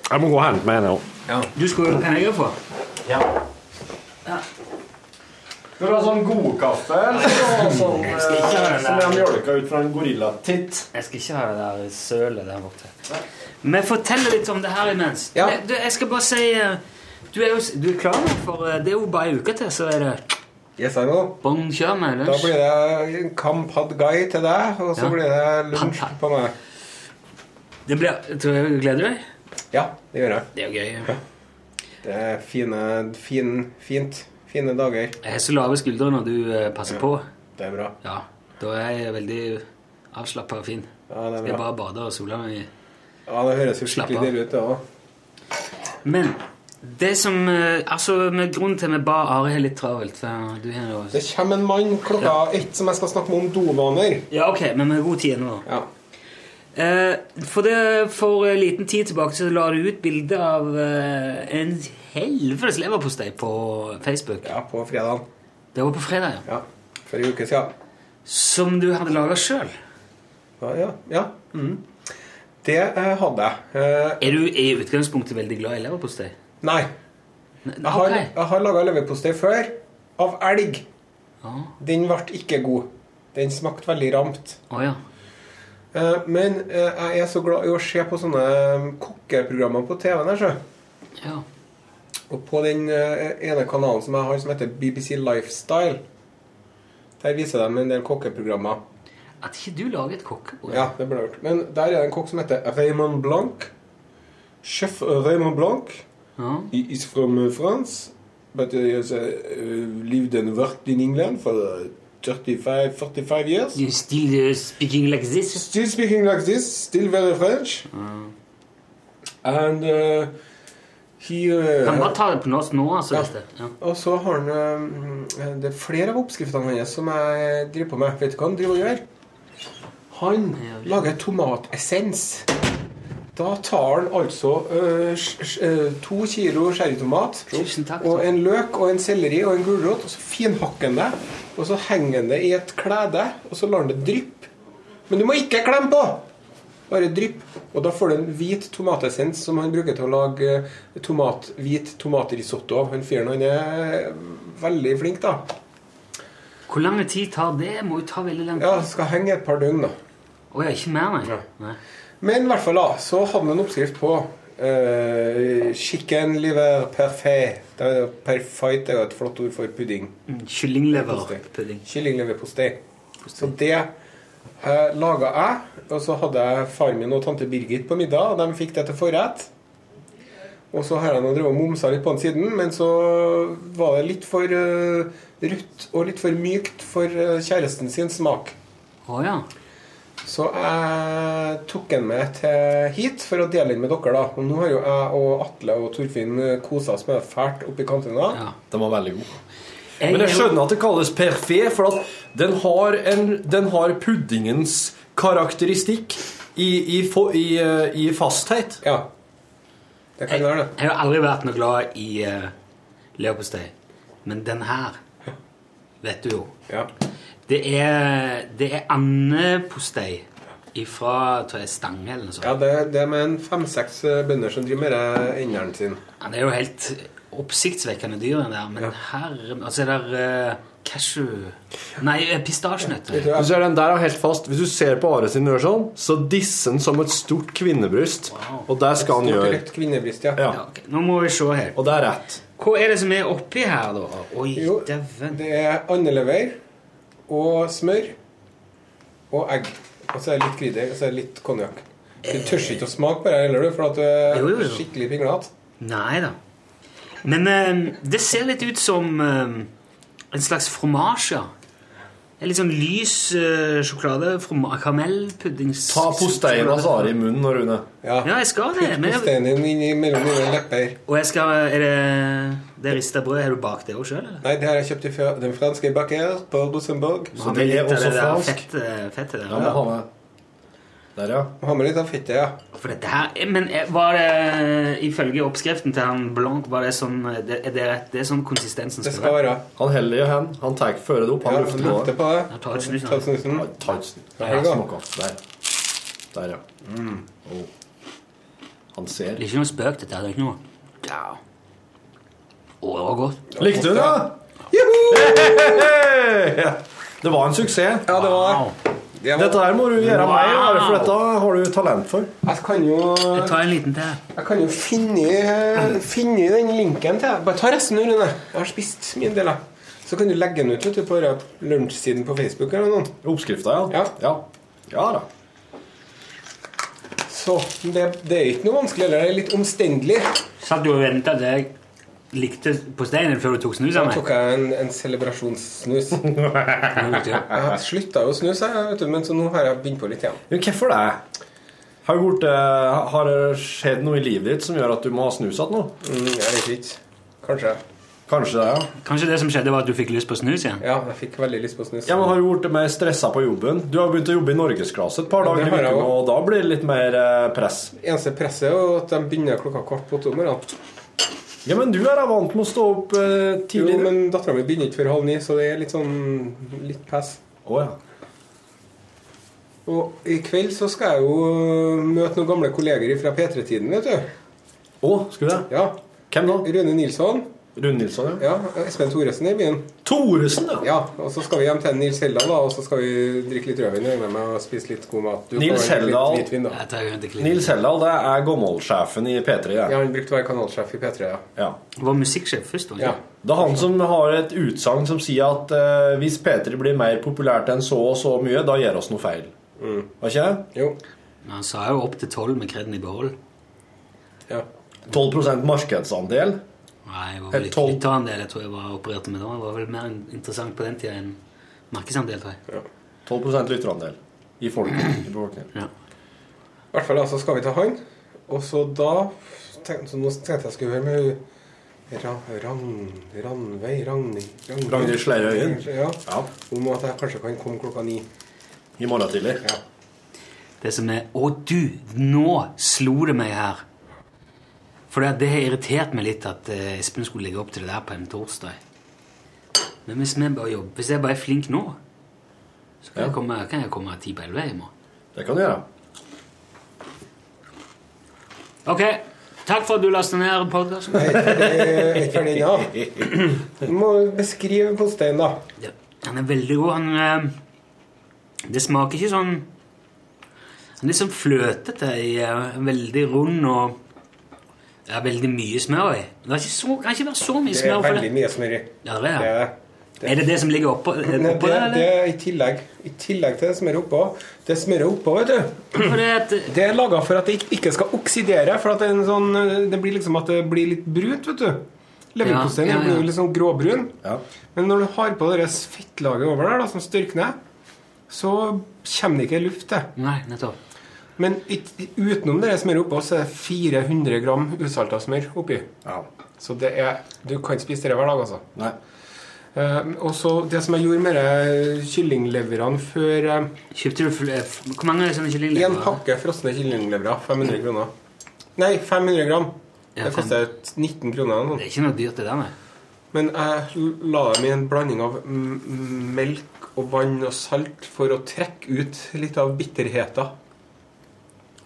Jeg må gå og hente meg en òg. du skulle Kan jeg få? Skal du ha sånn godkaffe, eller sånn Jeg skal ikke ha som er mjølka ut fra en gorillatitt? Jeg skal ikke ha det der sølet der borte. Men fortell litt om det her imens. Ja. Du, jeg skal bare si eh, Du er jo du er klar nå, for eh, det er jo bare ei uke til, så er det Yes, I know. Bon kjør med Da blir det en kamp Had Guy til deg, og så Ja. blir det lunsj på meg. Det blir, tror jeg, gleder du deg? Ja, det gjør jeg. Det er jo gøy. Det er fine, fin, fint. Fine dager. Jeg har så lave skuldre når du passer passer på. Det er bra. Ja, Da er jeg veldig avslappa og fin. Ja, det er jeg Skal bare bade og sole meg Ja, det høres jo skikkelig deilig ut, det òg. Men det som eh, Altså, med grunnen til at vi ba Are har litt travelt for du har Det kommer en mann klokka ett som jeg skal snakke med om dovaner. Ja, ok, men vi har god tid nå. Ja. Eh, for, det, for en liten tid tilbake så la du ut bilde av eh, en helvetes leverpostei på Facebook. ja, på fredag. Det var på fredag, ja. Ja. For en uke siden. Som du hadde laga sjøl. Ja, ja. ja. Mm. Det eh, hadde jeg. Eh, Er du i utgangspunktet veldig glad i leverpostei? nei. Jeg har, okay. jeg har laga leverpostei før. Av elg. Ah. Den ble ikke god. Den smakte veldig ramt. Å ja. Eh, Men eh, jeg er så glad i å se på sånne eh, kokkeprogrammer på TV-en. her, så. ja. Og på den ene kanalen som jeg har, som heter BBC Lifestyle, der viser de en del kokkeprogrammer. At ikke du lager et kokkebord? Ja, det ble gjort. Men der er det en kokk som heter Raymond Blanc. Chef Raymond Blanc. Ja. He is from France, but he has lived and worked in England for 35, 45 years. You still uh, speaking like this? Still speaking like this, still very French. And uh, he uh, Kan bare ta det på norsk nå, altså. Ja. Ja. Og så har han um, Det er flere av oppskriftene hans som jeg driver på med. Vet du hva han driver og gjør? Han lager tomatessens. Da tar han altså uh, øh, to kilo cherrytomat og en løk og en selleri og en gulrot, og så finhakker han det. Og så henger han det i et klede, og så lar han det dryppe. Men du må ikke klemme på! Bare drypp. Og da får du en hvit tomatessens som han bruker til å lage eh, tomat, hvit tomatrisotto av. Han fyren han er veldig flink, da. Hvor lang tid tar det? Må jo ta veldig lang tid. Ja, skal henge et par døgn, da. Å ja, ikke mer, nei. Ja. nei. Men i hvert fall da, så hadde han en oppskrift på uh, chicken liver parfait. Det er, perfait er jo et flott ord for pudding. Mm, Kyllingleverpudding. Kyllingleverpostei. Så det eh, laga jeg. Og så hadde jeg far min og tante Birgit på middag, og de fikk det til forrett. Og så har jeg nå drevet og momsa litt på den siden, men så var det litt for uh, rødt og litt for mykt for uh, kjæresten sin smak. Å ja. Så jeg tok den med til hit for å dele den med dere. da Og nå har jo jeg og Atle og Torfinn kosa oss med det fælt oppi kantina. ja. Den var veldig god. Jeg, Men jeg er skjønner at det kalles perfé, for at den har, en, den har puddingens karakteristikk i, i, i, i fasthet. Ja. Det kan være det. Jeg har aldri vært noe glad i uh, leverpostei. Men den her vet du jo. Ja. Det er, det er andepostei ifra tror jeg, Stange eller noe sånt. Ja, det, det er med en fem-seks eh, bønder som driver med enderen sin. Ja, det er jo helt oppsiktsvekkende dyr, den der. Men herre Altså, er det uh, cashew Nei, eh, pistasjenøtter. Ja, ja. den der er helt fast. Hvis du ser på Are sin sånn, så disser den som et stort kvinnebryst. Og det skal han gjøre. Et kvinnebryst, ja. Ja. Ja, ok. Nå må vi se her. Og det er rett. Hva er det som er oppi her, da? Oi, dæven. det er andelever og smør og egg. Og så er det litt krydder, og så er det litt konjakk. Du tør ikke å smake på det heller, du, for at du er Jo, jo, jo. skikkelig pinglete. Nei da. Men eh, det ser litt ut som eh, en slags fromasje. En litt sånn lys eh, sjokolade. karamellpudding Ta posteien hans Are i munnen nå, Rune. Ja. Ja, jeg skal det. Putt din inn i- mellom dine lepper. og jeg skal Er det det rista brødet? Har du bakt det òg sjøl, eller? Nei, det har jeg kjøpt i den franske baker på Rosenborg. Så det er også det der fransk. Fett, eh, fettet der. Ja, ha med. Der, ja. Må Ha med litt av fettet, ja. For dette her, Men eh, var det ifølge oppskriften til han Blanc var det sånn eh, det, er det, det er sånn konsistensen Det skal skal være? være. Han heller jo hen. Han tar fører det opp. Han Ja, lufter lukter på det. på det. Ja, ta et snus, da. Ta et snusen. Ja, ta et snitt. Ja, Ja, her smaker. Der. Der, ja. Oh. Han ser. Det er ikke noe spøk, dette. her, Det er ikke noe Ja. Å, det var godt. Likte du det? Ja. Det var en suksess. Ja, det var det. Var, Dette her må du gjøre Wow. mer, for dette har du talent for. jeg kan jo Jeg tar en liten til. Jeg kan jo finne, finne den linken til Bare ta resten, Rune. Jeg har spist min del, jeg. Så kan du legge den ut vet du, på lunsjsiden på Facebook. eller noe. Oppskrifta, ja. Ja. ja. Ja da. Så det, det er ikke noe vanskelig heller. Det er litt omstendelig. Satt du og venta deg. Likte på steinen før du tok snus av meg? Da tok jeg en, en celebrasjonssnus. Jeg slutta jo å snuse, men så nå har jeg begynt på litt igjen. Men hvorfor det? Har, du gjort, eh, har det skjedd noe i livet ditt som gjør at du må ha snus igjen nå? Mm, jeg vet ikke. Kanskje. Kanskje det, ja. Kanskje det som skjedde, var at du fikk lyst på snus igjen? Ja, jeg fikk veldig lyst på snus. ja men Har du blitt mer stressa på jobben? Du har begynt å jobbe i norgesklasse et par Ja, dager i også. og da blir det litt mer eh, press. Eneste presset er jo at de begynner klokka kvart på åtte om morgenen. Ja, men du er da vant med å stå opp eh, Jo, men dattera mi begynner ikke før halv ni, så det er litt sånn litt pass. Oh, ja. Og i kveld så skal jeg jo øh, møte noen gamle kolleger fra P3-tiden, vet du. Å, skal du det? Ja. Hvem da? Rune Nilsson. Rune Nilsson, ja. Ja, Espen Thoresen er i byen. Thoresen, ja. Ja, og så skal vi hjem til Nils Heldal, da, og så skal vi drikke litt rødvin jeg med og spise litt god mat. Du Nils klipp. Nils Heldal det er gammelsjefen i P3. Ja. Ja, han brukte å være kanalsjef i P3, ja. Ja. Var musikksjef først, var ja. Det er han som har et utsagn som sier at uh, hvis P3 blir mer populært enn så og så mye, da gjør oss noe feil. Var ikke det? Jo. Men han sa jo opp til tolv med kreden i behold. Ja. 12% markedsandel. Nei, det var vel ikke lytterandel jeg tror jeg var opererte med da. Det var vel mer interessant på den tida enn markedsandel, tror jeg. 12 lytterandel i folket. I befolkningen. Ja. I hvert fall da, så skal vi ta han. Og så da tenkte, så Nå tenkte jeg skulle høre med hun Ra, Rang, Ranveig Ragnhild Ragnhild Sleirøyen. Ja, Ja. Om at jeg kanskje kan komme klokka ni. I morgen tidlig. Ja. Det som er Å, du! Nå slo det meg her. For det, det har irritert meg litt at eh, Espen skulle legge opp til det der på en torsdag. Men hvis, vi bare jobber, hvis jeg bare er flink nå, så kan, Ja. jeg, komme, kan jeg komme ti på elleve i morgen. Det kan du gjøre. Ok, takk for at du lastet ned podkasten. Ferdig. Du må beskrive Kostein, da. Ja, han er veldig god. Han, eh, det smaker ikke sånn Han er litt sånn fløtete. eh, veldig rund og Det er veldig mye smør i. Det er ikke så, kan ikke være så mye Det er smør. veldig det. mye smør i. Ja, det er, Det det. er det. er det det som ligger oppå, eh, oppå det, det eller? er i tillegg. I tillegg til det smøret oppå. Det smøret oppå, vet du. Det at, Det er laga for at det ikke- skal oksidere. For at det, er en sånn, det blir liksom at det blir litt brunt, vet du. Leverposteien Ja, ja, ja. blir jo litt sånn gråbrun. Ja. Men når du har på det fettlaget over der, da, som størkner, så kommer det ikke luft til. nei, nettopp. Men utenom det smøret oppå, så er det 400 gram usalta smør oppi. ja. Så det er Du kan ikke spise det hver dag, altså. Nei. Uh, og så Det som jeg gjorde med de kyllingleverne før uh, Kjøpte du Hvor mange sånne En kyllinglever? pakke frosne kyllinglevere. 500 kroner. Nei, 500 gram. Ja, Det koster 19 kroner. Det er ikke noe dyrt, det der. nei. Men jeg la dem i en blanding av melk og vann og salt for å trekke ut litt av bitterheten.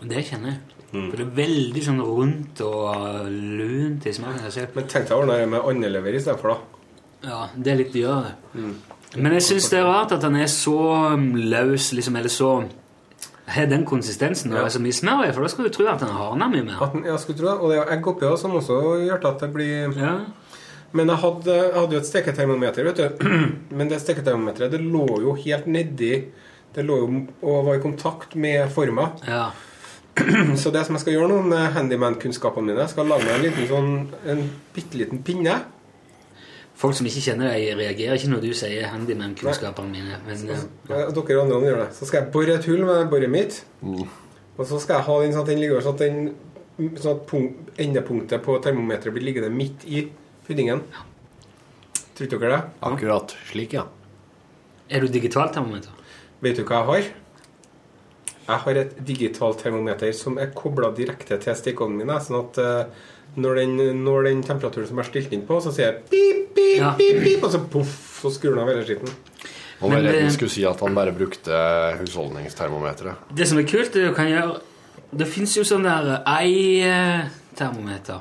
Det kjenner jeg. Mm. For det er veldig sånn rundt og lunt i smaken. Men tenk deg å ordne det med andelever istedenfor, da. Ja, det er litt dyrere. Men jeg syns det er rart at den er så um, løs, liksom, eller så Har den konsistensen og Ja. er så mye smør i, for da skal du tro at den hardner mye mer. Den- Jeg skulle tro det. Og det er egg oppi også, som også gjør at det blir Ja. Men jeg hadde, jeg hadde jo et steketermometer, vet du. Men det steketermometeret det lå jo helt nedi Det lå jo og var i kontakt med forma. ja. Så det som jeg skal gjøre nå med handyman-kunnskapene mine, jeg skal lage meg en liten sånn En bitte liten pinne. Folk som ikke kjenner deg, reagerer ikke når du sier handyman-kunnskapene mine. Men eh, Ja, Dere andre gjør det. Så skal jeg bore et hull med boret mitt. Og så skal jeg ha den sånn at den ligger sånn at, den, sånn at punkt, endepunktet på termometeret blir liggende midt i puddingen. Tror dere det? Akkurat slik, ja. er du digitalt termometer? Vet du hva jeg har? Jeg har et digitalt termometer som er kobla direkte til stikkovnen min. Sånn at uh, når, den, når den temperaturen som er stilt inn på, så sier jeg pip, pip, Ja. pip, pip, og så poff, så skrur den av hele skitten. Han var redd han skulle si at han bare brukte husholdningstermometeret. Det som er kult, det du kan gjøre Det fins jo sånn der ei-termometer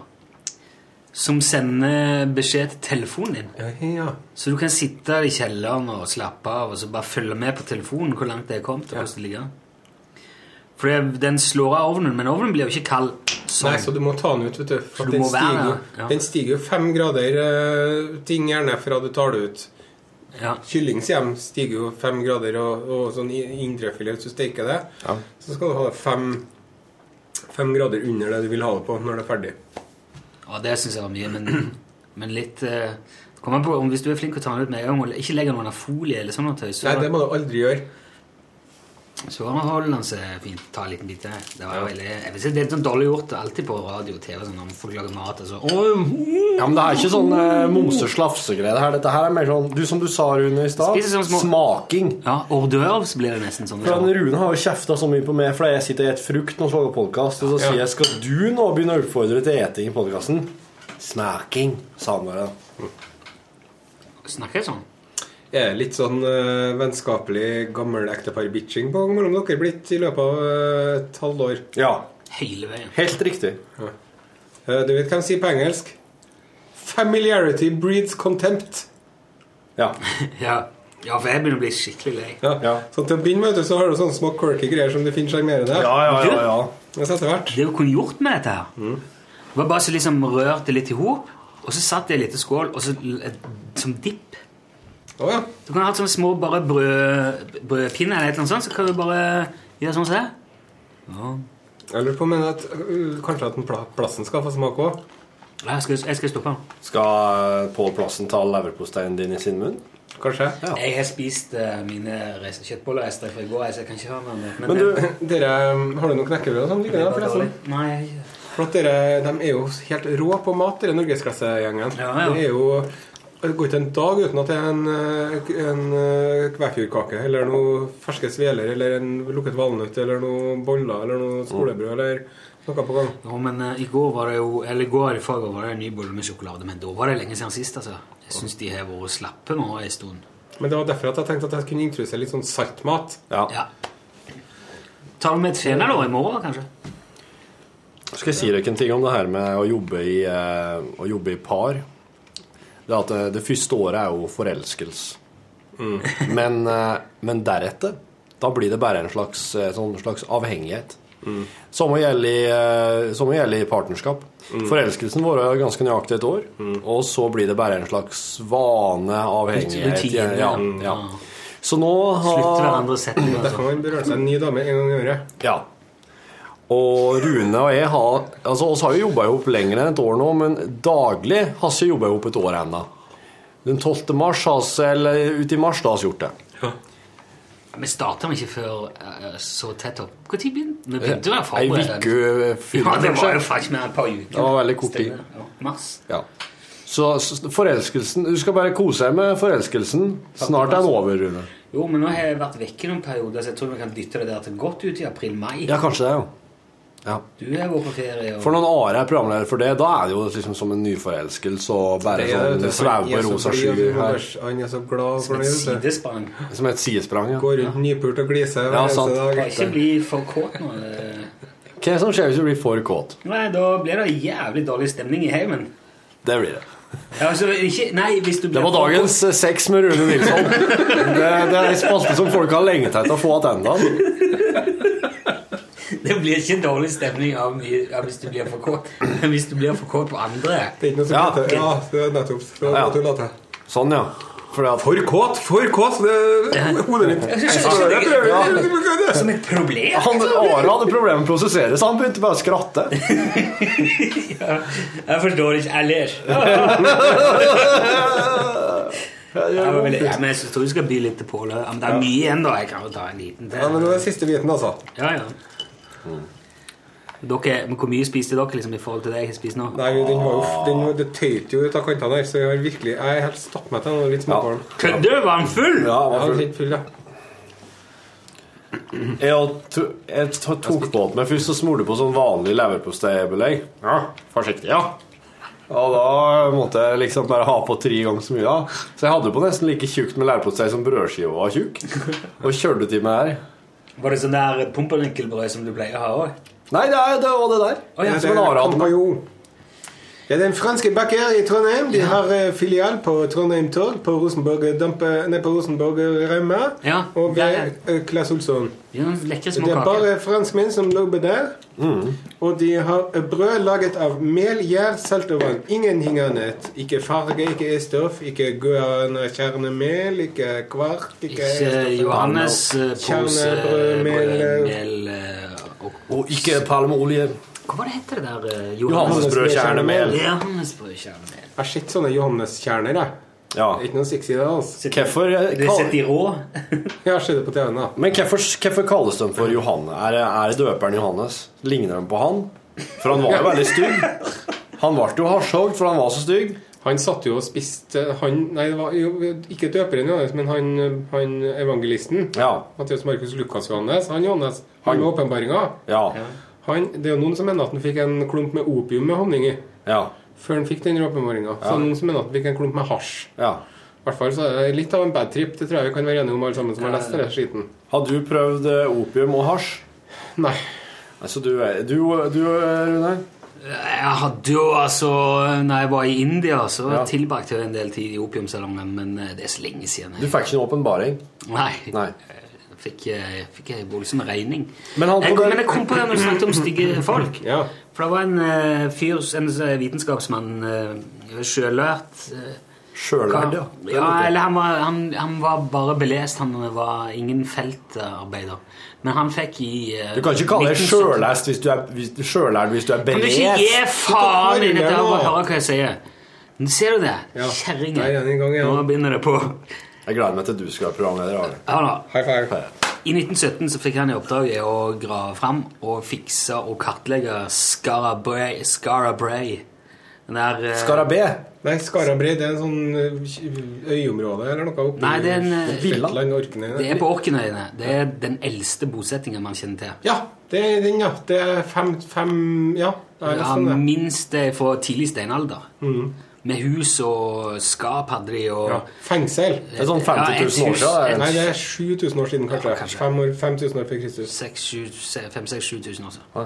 som sender beskjed til telefonen din. Ja, ja. Så du kan sitte i kjelleren og slappe av og så bare følge med på telefonen hvor langt det er kommet. og hvordan det ligger. For den slår av ovnen, men ovnen blir jo ikke kald sånn. Nei, så du må ta den ut, vet du. For du den, stiger, ja. den stiger jo fem grader eh, ting gjerne fra du tar det ut. Ja. Kyllingshjem stiger jo fem grader, og, og sånn indrefilet, hvis du steker det, Ja. så skal du ha det fem, fem grader under det du vil ha det på når det er ferdig. Ja, det syns jeg var mye, men, men litt eh, Kommer på, om Hvis du er flink til å ta den ut med en gang, og ikke legge den under folie eller sånn så, Nei, det må du aldri gjøre. Så holder den seg fint. Ta en liten bit der. Det var jo veldig jeg vil si, Det er sånn dårlig gjort alltid på radio og TV sånn, når folk lager mat. Altså. Ja, men det er ikke sånn eh, momse-slafse-greie. her. Dette her er mer sånn du, Som du sa, Rune, i stad. Små- Smaking. Ja, hors d'oeuvres blir det nesten sånn. For han Rune har jo kjefta så mye på meg fordi jeg sitter og spiser frukt når vi lager podkast. Og så sier jeg skal du nå begynne å oppfordre til eting i podkasten? Smaking, sa han bare. Snakker jeg sånn? Er det litt sånn uh, vennskapelig gammel ektepar-bitching på gang mellom dere blitt i løpet av eh, et halvt år? Ja, Hele veien. helt riktig. Eh, du vet hva de sier på engelsk? Familiarity breeds contempt. Ja. Ja. ja, for jeg begynner å bli skikkelig lei. Ja. Ja. Så til å begynne med så har du sånne små quirky greier som du finner sjarmerende. Ja, ja, ja, ja. Det du kunne gjort med dette her Det var bare så liksom rørte litt i hop, og så satt jeg i en liten skål, og så som dipp. Å ja. Du kan ha sånne små bare brød, brødpinner eller et eller annet sånt, så kan du bare gjøre sånn som det. Ja. Jeg lurer på men at uh, kanskje at den plassen skal få smake òg. Jeg skal, jeg skal stoppe den. Skal Pål Plassen ta leverposteien din i sin munn? Kanskje. Ja. Jeg har spist eh, mine rest- kjøttbollerester fra i går, så jeg kan ikke ha noe mer. Men du, Dere, um, Har du noen knekkebrød og sånn liggende? forresten? Nei. For at dere, De er jo helt rå på mat, denne norgesklassegjengen. Ja, ja. Det er jo det går ikke en dag uten at det er en, eh, en eh, kvæfjordkake eller noe ferske sveler eller en lukket valnøtt eller noe boller eller noe skolebrød eller noe på gang. Ja, men eh, i går var det jo Eller i går i faget var det en ny bolle med sjokolade, men da var det lenge siden sist, altså. Jeg syns de har vært slappe nå en stund. Men det var derfor at jeg tenkte at jeg kunne introdusere litt sånn saltmat. ja. Ja. Tar med et da, i morgen, kanskje? Skal jeg si dere en ting om det her med å jobbe i, å jobbe i par? Det at det, det første året er jo forelskelse. Men, eh, men deretter da blir det bare en slags, eh, sånn slags avhengighet. Samme gjelder i, eh, samme gjelder i partnerskap. Forelskelsen varer ganske nøyaktig et år, og så blir det bare en slags vane, avhengighet. Rutine. Ja, ja. Så nå har Slutt hverandre setninger. Da kan man berøre seg en ny dame en gang i året. Ja. Og Rune og jeg har Altså, oss har jo jobba i hop lenger enn et år nå, men daglig har vi jobba i hop et år ennå. Den 12. mars, har eller ut i mars, da har vi gjort det. Vi starta ikke før eh, så tett opp. Når begynte vi? begynte å være Ei uke før, Ja, det var jo faktisk mer et par uker. Det var veldig kort tid. Ja, mars. Ja. Så forelskelsen Du skal bare kose deg med forelskelsen. Snart er den over, Rune. Jo, men nå har jeg vært vekke noen perioder, så jeg tror vi kan dytte det der til godt ut i april-mai. Ja, kanskje det, jo. Ja. Du er på ferie. Og... For noen år er programleder for det, da er det jo liksom som en nyforelskelse og bare Det er- sånn er- sveve på er rosa sky skyer her. Han er så glad for et det. Som et sidesprang. Som et sidesprang, ja. Går rundt nypult og gliser hver Ja, eneste dag. Kan ikke bli for kåt nå. Hva er det som skjer hvis du blir for kåt? Nei, da blir det jævlig dårlig stemning i heimen. Det blir det. Ja, altså, ikke, nei, hvis du blir Det var dagens sex med Rune Nilsson. Det, det er en spalte som folk har lengta etter å få tilbake. Det blir ikke dårlig stemning av, av hvis du blir for kåt. Men hvis du blir for kåt på andre Det er ikke noe som Ja. Ja, det er nettopp. Det er Ja. Sånn, ja. For det er For kåt! For kåt! Det er hodet mitt. Ja. Som et problem. han, Are hadde problemer med å prosessere, så han begynte bare å skratte. Jeg forstår ikke. Jeg ler. Ja, men jeg tror vi skal by litt til Pål. Men det er mye igjen, da. Jeg kan jo ta en liten til. Ja, men det er siste biten, altså. Ja, ja. Dere, hvor mye spiste dere liksom, i forhold til det jeg har spist nå? Nei, den var jo, den, det tøyte jo ut av kantene her, så jeg har virkelig Jeg er helt stappmett av litt småbarn. Kødder du? Var den full? Ja, var full. Jeg var full. litt full, ja. Jeg, to- jeg to- tok på meg først og smurte på sånn vanlig leverposteibelegg. Ja, forsiktig, ja. Og da måtte jeg liksom bare ha på tre ganger så mye. Da. Så jeg hadde på nesten like tjukt med leverpostei som brødskiva var tjukk. Og kjørte til meg her. Var det sånn der pumpernickelbrød som du pleier å ha òg? Nei, det, er, det var det der. Oh, ja, det, det Are hadde med. Er den franske Bakker i Trondheim. De har eh, filial på Trondheim Torg, på Rosenborg Dampe, Rosenborg Ja, og ved eh, Claes Olsson. Ja, Det er kaker. bare franskmenn som lobber der. Og de har eh, brød laget av mel, gjær, salt og vann. Ingenting annet. Ikke farge, ikke E-stoff, ikke guarana-kjernemel, ikke kvark, ikke Ikke Johannes eh, pose Kjernebrød, mel, eh, mel eh, og, Og ikke palmeolje. Hva var det heter det der? eh, Johannesbrød, kjernemel. Jeg har sett sånne Johannes-kjerner. jeg. Ja. Ikke noe sexy det. altså. Hvorfor, eh, men hvorfor, kalles de for Johanne? Er, er døperen Johannes? Ligner de på han? For han var jo veldig stygg. Han ble jo hasjhogd, for han var så stygg. Han satt jo og spiste han, Nei, det var jo ikke døperen Johannes, men han, han evangelisten. Ja. Mathias Markus Lukas Johannes. Han Johannes, han med åpenbaringa. Ja. Han, det er jo noen som mener at han fikk en klump med opium med honning i. Ja. Før han fikk den åpenbaringa. Så noen som mener at han fikk en klump med hasj. ja. I hvert fall så er det litt av en bad trip. Det tror jeg vi kan være enige om, alle sammen som har lest denne skiten. Har du prøvd eh, opium og hasj? Nei. Altså, du, du, du Rune? Jeg hadde jo altså Når jeg var i India, så Ja. tilbrakte jeg en del tid i opiumsalongen, men eh, det er så lenge siden. Du fikk ikke en åpenbaring? Nei. Nei. Fikk, eh, fikk jeg voldsom regning. Men han jeg, kom- men jeg kom på det når du snakket om stygge folk. Ja. For det var en uh, fyr, en eh, vitenskapsmann, uh, sjølært uh, Sjølærd, ja. ja, eller han var, han, han var bare belest. Han var ingen feltarbeider. Men han fikk i uh, Du kan ikke kalle deg 1970 sjølærd hvis, du er- hvis, hvis du er Kan du ikke gi faen i dette? og høre hva jeg sier? Ser du det? Ja. Kjerringe. Der er den i gang igjen. Nå begynner det på. Jeg gleder meg til du skal være programleder. High five. I 1917 så fikk han i oppdrag å grave fram og fikse og kartlegge Scarabray, Scarabray. Den der eh, Skarabé. Nei, Skarabrei det er en sånn eh, øyområde eller noe oppi Nei, det er en, eh, Shetland, Orkney. Det er på Orknøyene. Det er den eldste bosettingen man kjenner til. Ja, det er den, ja. Det er fem, fem Ja, Det er Ja, lest om det. minst det fra tidlig steinalder. Med hus og skap hadde de, og Ja. Fengsel. Det er sånn 50 000 Ja, et år siden. Nei, det er 7000 år siden, kanskje. kanskje. Fem år, 5000 år før Kristus. 5000-7000 siden.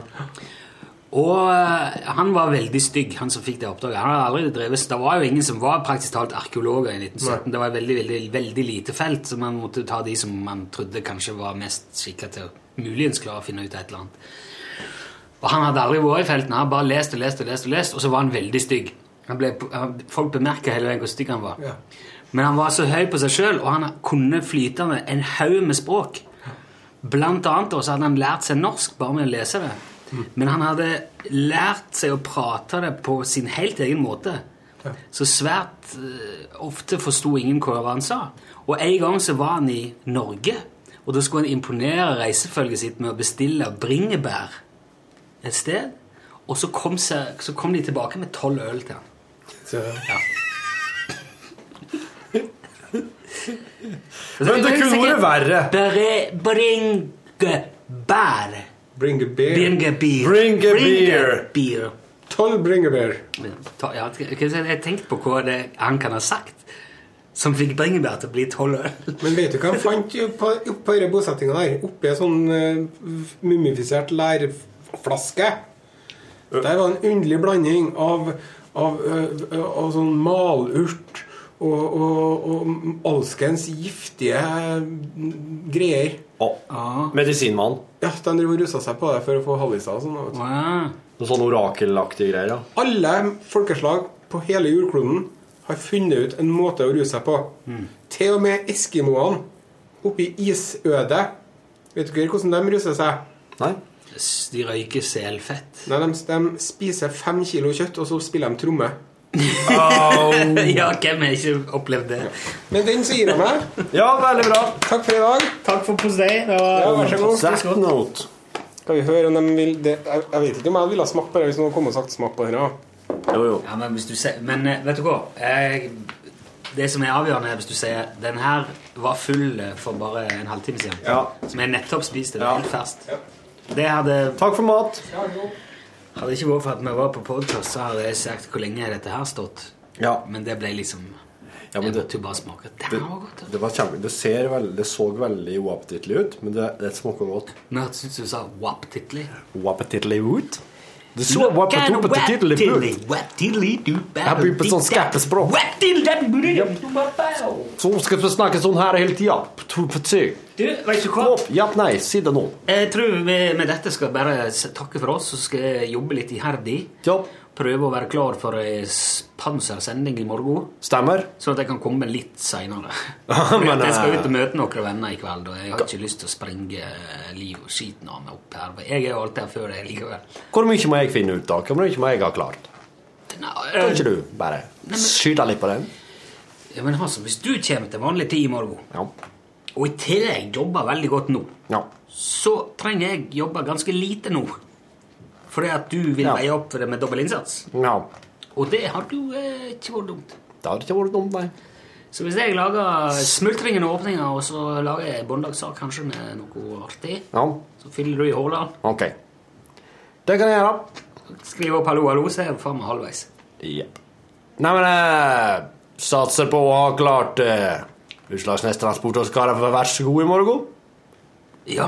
Og eh, han var veldig stygg, han som fikk det oppdraget. Han hadde aldri drevet, Det var jo ingen som var praktisk talt arkeologer i 1917. Det var veldig, veldig, veldig lite felt, så man måtte ta de som man trodde kanskje var mest skikka til å muligens klare å finne ut et eller annet. Og han hadde aldri vært i feltene. Han hadde bare lest og lest og lest, og lest, og så var han veldig stygg. Han ble, folk bemerka hele veien hvor stygg han var. Ja. Men han var så høy på seg sjøl, og han kunne flyte med en haug med språk. Blant annet også hadde han lært seg norsk bare med å lese det. Men han hadde lært seg å prate det på sin helt egen måte. Så svært eh, ofte forsto ingen hva han sa. Og en gang så var han i Norge, og da skulle han imponere reisefølget sitt med å bestille bringebær et sted. Og så kom, seg, så kom de tilbake med tolv øl til han. Så, Men det kunne vært verre. Bringebær. bring a beer. Bringebier. Bringebier. Bringebier. Tolv bring a beer. Ta- Ja, jeg tenkte på hva det han kan ha sagt som fikk bringebær til å bli tolv øl. Men vet du hva han fant på denne bosettinga der? Oppi en sånn uh, mumifisert lærflaske. Der var en underlig blanding av, av, øh, av sånn malurt og, og, og alskens giftige greier. greier. Ah. Medisinmann. Ja, De driver og rusa seg på det for å få halliser og sånn. Noen sånne orakelaktige greier. ja. Alle folkeslag på hele jordkloden har funnet ut en måte å ruse seg på. Til og med eskimoene oppe i isødet. Vet dere hvordan de ruser seg? Nei? De røyker selfett. Nei, de, de spiser fem kilo kjøtt, og så spiller de tromme. ja, hvem har ikke opplevd det? Men den sier jeg meg. Ja, veldig bra. Takk for i dag. Takk for postei. Det Ja, var vær så god. That note. Skal vi høre om de vil det? Jeg, jeg vet ikke om jeg ville smakt på det hvis noen kom og sagt smak på det. Ja. Jo, jo. Ja, men, hvis du ser, men eh, vet du hva? Jeg, det som er avgjørende, er hvis du sier den her var full eh, for bare en halvtime siden. Ja. Som jeg nettopp spiste. Det Ja. er helt ferskt. Det hadde Takk for mat. Hadde ikke vært for at vi var på podcast, så hadde jeg sagt hvor lenge dette her stått. Ja, Men det ble liksom ja men det, bare smake. Det det, var godt. det, var kjempe, det, ser veld, det så veldig uappetittlig ut, men det, det smaker godt. Men jeg syns du sa wap-titlig. Uappetittlig ut? Det så. Jeg blir på sånn skapespråk. Så skal vi snakke sånn her hele tida. Du, vet du hva? Ja, nei, si det nå. Jeg tror vi med dette skal bare takke for oss, så skal jeg jobbe litt iherdig. Ja. Prøve å være klar for ei pansersending i morgen. Stemmer. Sånn at jeg kan komme litt seinere. Jeg skal eh, ut og møte noen venner i kveld, og jeg har ikke lyst til å sprenge liv og skiten av meg opp her. Jeg er jo alltid her før deg likevel. Hvor mye må jeg finne ut da? Hvor mye må jeg ha klart? Nei, Kan eh, ikke du bare skyte litt på den? Ja, men altså, Hvis du kommer til vanlig tid i morgen, og i tillegg jobber veldig godt nå, så trenger jeg jobbe ganske lite nå. Fordi at du vil Ja. veie opp for det med dobbel innsats. Ja. Og det har du eh, ikke vært dumt. Det har ikke vært dumt, nei. Så hvis jeg lager smultringende åpninger, og så lager jeg båndlagssak kanskje med noe artig, Ja, så fyller du i Hordaland, ok. Det kan jeg gjøre. Skriv opp 'hallo, hallo', så er jeg faen halvveis. Jepp. Nei, men satser på å ha klart eh, Utslagsnes Transport og Skara vær så god i morgen. Ja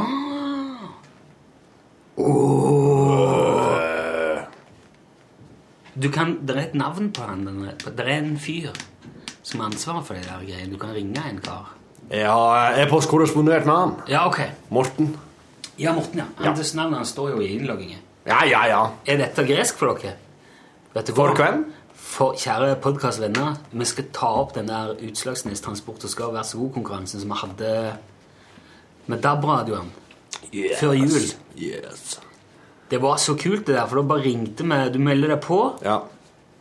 Du kan, Det er et navn på han. er- Det er en fyr som har ansvaret for det der greiene. Du kan ringe en kar. Jeg har e-postkorrespondert med han. Ja, ok. Morten. Ja, Morten, ja. Hans navn han står jo i innloggingen. Ja, ja, ja. Er dette gresk for dere? Vet du For hvem? For kjære podkastvenner, vi skal ta opp den der Utslagsnes Transport og skal være så god-konkurransen som vi hadde med DAB-radioen før jul. Yes. Det var så kult, det der, for da bare ringte vi Du melder deg på, Ja.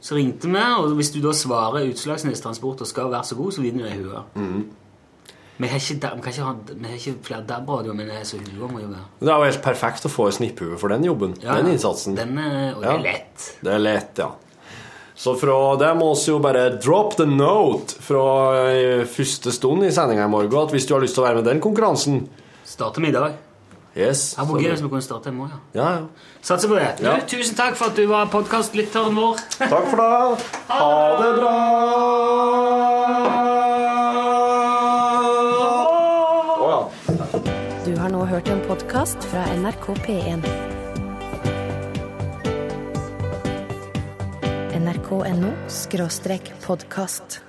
så ringte vi, og hvis du da svarer Utslagsnes Transport og skal være så god, så vinner du ei hue. Mm. Vi har ikke, vi ikke ha, vi har ikke flere DAB-radioer, men det er så hue må jo være. Det er jo helt perfekt å få en snipphue for den jobben. Ja, den innsatsen. Den er, og det er lett. Det er lett, ja. Så fra det må vi jo bare drop the note fra eh, første stund i sendinga i morgen at hvis du har lyst til å være med i den konkurransen Starter vi i dag. Yes. Det var gøy hvis vi kunne starte en morgen. Ja, ja. Satser på det. Du, Tusen takk for at du var podkastlytteren vår. Takk for det. Ha det bra. Oh, ja. Du har nå hørt en podkast fra NRK P1. NRK.no skråstrek podkast.